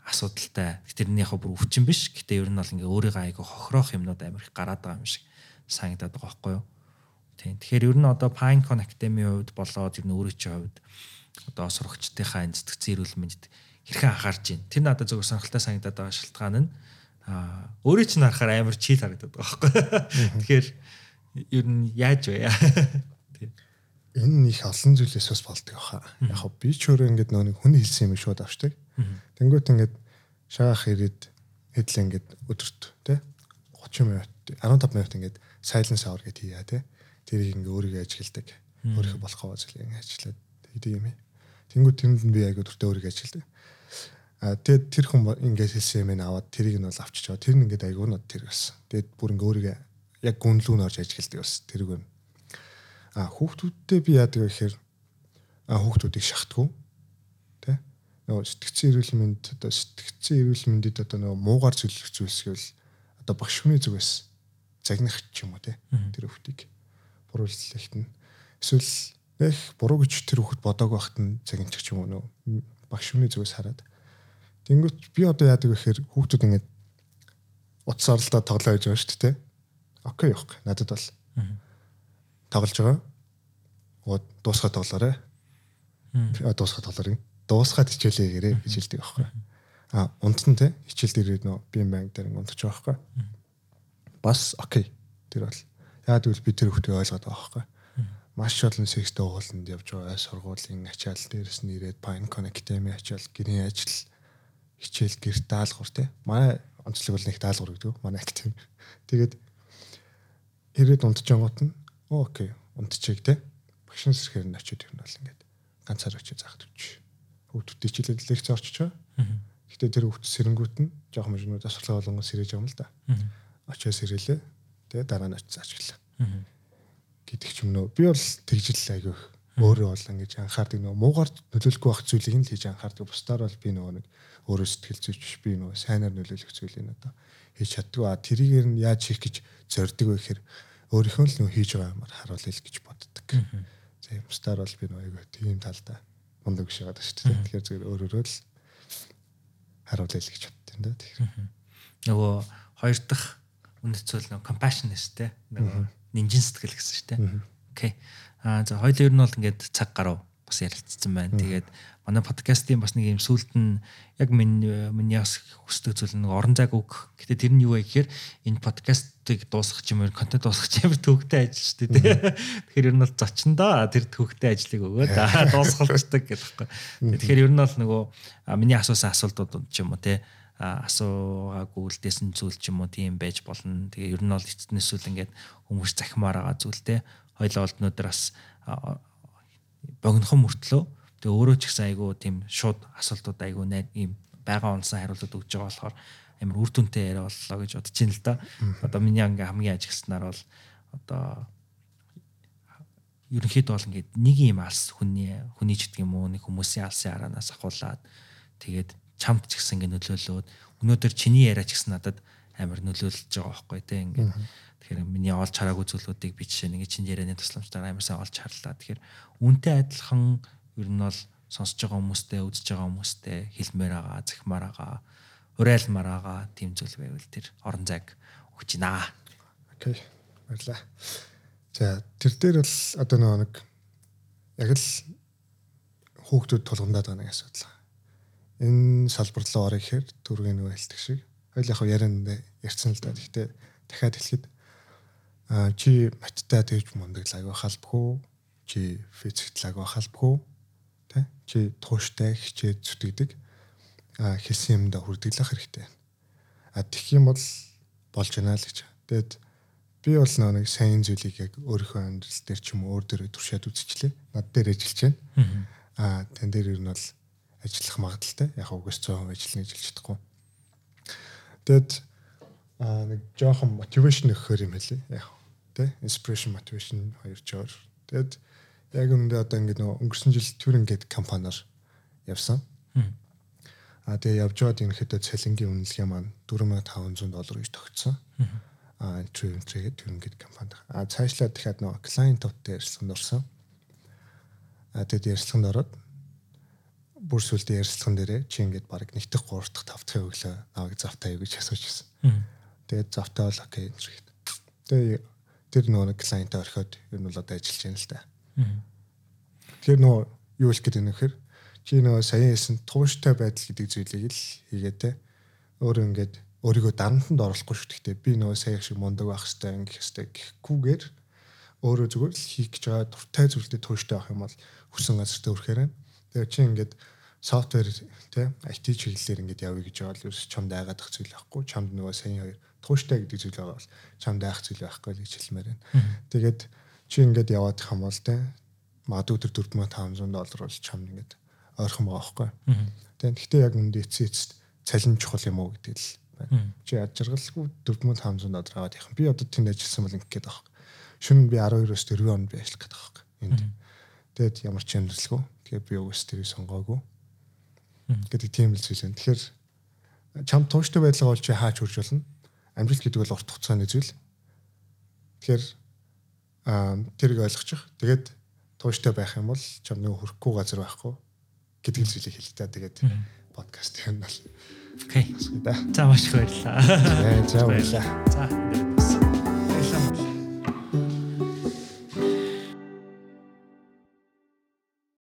асуудалтай. Тэрнийхээ бүр өвчин биш. Гэтэ ер нь бол ингээ өөрийгөө айгу хохирох юмнууд амар их гараад байгаа юм шиг санагдаад байгаа байхгүй юу? Тийм. Тэгэхээр ер нь одоо Pinecon Academy-ийн хувьд болоод ер нь өөрөө чинь хувьд одоо сурагчдынхаа энэ сэтгцэн эрүүл мэндэд хэрхэн анхаарч байна. Тэр надад зөвхөн сонирхолтой санагдаад байгаа шалтгаан нь аа өөрөө чинь харахаар амар чийл харагдаад байгаа байхгүй. Тэгэхээр ер нь яаж вэ? Энэ их олон зүйлээс бас болдог баха. Яг би ч өөрөө ингээд нөө нэг хүн хэлсэн юм шууд авчдаг. Тэнгүүт ингээд шагаах ирээд хэдлээ ингээд өдөрт те 30 минут 15 минут ингээд silence hour гэдэг хийя те. Тэрийг ингээд өөрийгөө ажигладаг. Өөрийнхөө болох зүйлийг ингээд ажиллаад хийдэг юм. Тэнгүүт тэнд нь би айгу өдөртөө өөрийгөө ажилладаг. А тэгээд тэр хүн ингээд хэлсэн юм аваад тэрийг нь бол авчиж байгаа. Тэр нь ингээд айгу нод тэр гэсэн. Тэгээд бүр ингээд өөрийгөө яг гүнлүүн орж ажилладаг бас тэрийг нь А хүүхдүүдтэй би яадаг вэ гэхээр а хүүхдүүдийг шахтгүй тэ? Нөгөө сэтгцэн эрүүл мэнд одоо сэтгцэн эрүүл мэндэд одоо нөгөө муугар зөвлөх зүйлс гэвэл одоо багш хүний зүгээс загнах ч юм уу тэ? Тэр хүүхдийг буруулахт нь. Эсвэл их буруу гэж тэр хүүхд бодог байхад нь загинчих ч юм уу нөгөө багш хүний зүгээс хараад. Тэнгүүт би одоо яадаг вэ гэхээр хүүхдүүд ингээд утас оролдоо тоглоо гэж байгаа шүү дээ окей явах надад бол тоглож байгаа. Гоо дуусгаад тоглоорой. Дуусгаад тоглоорой. Дуусгаад хичээлээ гэрээ гэж хэлдэг аахгүй. А унтсан те хичээлд ирээд нөө бим банк дээр унтчих байхгүй. Бас окей. Тэр бол яа гэвэл би тэр хүүхдийг ойлгоод байгаа байхгүй. Маш олон секстэй ууланд явж байгаа сургуулийн ачаал дээрс нь ирээд Pinecon Academy ачаал гэрийн ажил хичээл гэр даалгавар те. Манай онцлог бол нэг даалгавар гэдэг. Манай academy. Тэгээд ирээд унтж байгаагт нь Окей. Унтчихъя те. Багшин сэрхээр нь очиод юм бол ингээд ганцаар очиж заахад үуч. Хүүхдүүд хичээлээд лекц орчиж байгаа. Гэтэ тэр хүүхд сэрэнгүүт нь жоохон мужнууд асарлаа болгон сэрэж байгаа юм л да. Очоо сэрэлээ. Тэ дараа нь очиж аачлаа. Гэдэг ч юм нөө. Би бол тэгжил айгүйх өөрөө бол ингэж анхаардаг нөгөө муугар нөлөөлөхгүй байх зүйлийг нь л хийж анхаардаг. Бусдаар бол би нөгөө нэг өөрөө сэтгэл зүйч би нөгөө сайнаар нөлөөлөх зүйлийг одоо хийж чаддгүй. А тэрийгээр нь яаж хийх гэж зорддог вэ гэхээр өөрийнхөө л нөө хийж байгаа юмар харуулъя л гэж боддог. За юмстаар бол би нөгөө тийм талдаа мундаг биш байгаа шүү дээ. Тэгэхээр зөвөр өөрөөрөө л харуулъя л гэж боддог юм да. Тэгэхээр нөгөө хоёр дахь үнэт зүйл нөгөө compassionist те нөгөө нинжин сэтгэл гэсэн шүү дээ. Окей. Аа за хоёул ер нь бол ингээд цаг гарав бас ярилцсан байна. Тэгээд манай подкастын бас нэг юм сүулт нь яг миний миний бас хүсдэг зүйл нэг орон зайг үг. Гэтэ тэр нь юу вэ гэхээр энэ подкастыг дуусгах юм контент дуусгах амар төвөгтэй ажил шүү дээ. Тэгэхээр ер нь бол зочиндоо тэр төвөгтэй ажлыг өгөөд дуусгалцдаг гэдэг байхгүй. Тэгэхээр ер нь бол нөгөө миний асуусан асуултууд ч юм уу те асуугаагүй үлдээсэн зүйл ч юм уу тийм байж болно. Тэгээ ер нь бол эцэснээс үл ингээд хүмүүс захимаар байгаа зүйл те. Хоёлоо бол өнөөдөр бас богинохон мөртлөө. Тэгээ өөрөө ч гэсэн айгүй тийм шууд асуултууд айгүй найд ийм байгаа онсон хариултууд өгж байгаа болохоор амар үр дүнтэй яриа боллоо гэж бодож байна л да. Одоо миний анги хамгийн ажигснаар бол одоо ерөнхийдөө бол ингээд нэг юм алс хүний хүний ч гэдэг юм уу нэг хүмүүсийн алсын араанаас ахуулаад тэгээд чамд ч гэсэн ингээд нөлөөлөөд өнөөдөр чиний яриа ч гэсэн надад амар нөлөөлж байгаа байхгүй те ингээд тэгэхээр миний олж хараагүй зүйлүүдийг би жишээ нэг чинь ярианы тусламжтайгаар амар сайн олж харлаа тэгэхээр үнтэй адилхан ер нь бол сонсож байгаа хүмүүстэй үзэж байгаа хүмүүстэй хэлмээр байгаа захимаар байгаа урайлмаар байгаа тийм зүйл байвал тэр орон зайг өгч гинэ. Окей. Баярлаа. За тэр дээр бол одоо нэг яг л хүүхдүүд тулгамдаад байгаа нэг асуудал. Энэ салбар руу орох ихээр түрүүний нөгөө хэлдэг шиг хоёул яг ярианд ярьсан л да. Гэхдээ дахиад хэлэхэд чи маттай тэгж мундаг лаг байхалбах уу? Чи физикт лаг байхалбах уу? Тэ? Чи тууштай хичээд зүтгэдэг а хэлсэн юмдаа хүрдэглэх хэрэгтэй. А тэгэх юм бол болж байна л гэж. Тэгэд би бол нэг сайн зүйлийг яг өөрийнхөө амьдрал дээр ч юм уу өөр дөрөв туршаад үзчихлээ. Над дээр ажиллаж байна. Аа тань дээр ер нь бол ажиллах магадaltaй. Яг угс 100% ажиллана гэж хэлж чадахгүй. Тэгэд аа нэг жоохон мотивашн өгөхөр юм хэлээ. Яг тэ inspiration motivation хоёр жоор. Тэгэд яг өмнөд одоо ингэ нөгөө өнгөрсөн жил Turing гэдэг компаниар явсан. А тэгээ явж байгаад ерөнхийдөө цалингийн үнэлгээ маань 4500 доллар гэж тогтсон. А Turing Turing гэдэг компанид. А цаашлаад дахиад client товтой ярилцлаганд орсон. А тэгээд ярилцлаганд ороод бүр сүлдээ ярилцлаган дээрээ чи ингээд баг нэгдэх 3 дахь 5 дахь өглөө наваг завтаа юу гэж асууж ирсэн. Тэгээд завтаа бол окей гэж. Тэгээд тэр нөгөө клиент орхиод ер нь бол одоо ажиллаж байна л да. Тэр нөгөө юу л гэдэг нөхөр чи нөгөө саяхан хэлсэн тууштай байдал гэдэг зүйлийг л хийгээ те. Өөр ингээд өөрийгөө дарамтанд оруулахгүй шүү дээ. Би нөгөө саяхан шиг мундаг байх хэвээр ингэх хэвээр гэхгүйгээр өөрөө зүгээр л хийх гэж байгаа дуртай зүйлдээ тууштай байх юм бол хүсэн газартаа өрхөөр байна. Тэгээ чи ингээд софтвер тий IT чиглэлээр ингээд явъя гэж байгаа л ерөөс чамд айгаадах зүйл байхгүй чамд нөгөө сайн хоёр тууштай гэдэг зүйл байгаа бол чамд айх зүйл байхгүй л гэж хэлмээр байна. Тэгээд чи ингээд яваад их юм бол тий магадгүй тэр 4500 доллар бол чамд ингээд ойрхон байгаа байхгүй. Тэгээд гэхдээ яг үндэ эцээ эцэст цалин чухал юм уу гэдэг л байна. Чи яд жаргалгүй 4500 доллар аваад явах. Би одоо тэнд ажилласан бол ингээд байгаа. Шүн би 12-оос 4 он би ажиллах гэдэг байгаа. Энд. Тэгээд ямар ч амьдралгүй. Тэгэхээр би угс тэрийг сонгоогүй гэдэг тийм л зүйл байна. Тэгэхээр чам тууштай байдлаа чи хаач хурж болно. Амжилт гэдэг бол урт хугацааны зүйл. Тэгэхээр тэрийг ойлгочих. Тэгээд тууштай байх юм бол чам нэг хөрөхгүй газар байхгүй гэдэг зүйлийг хэлээ. Тэгээд подкаст юм бол. Окей. За маш их баярлалаа. За баярлалаа. За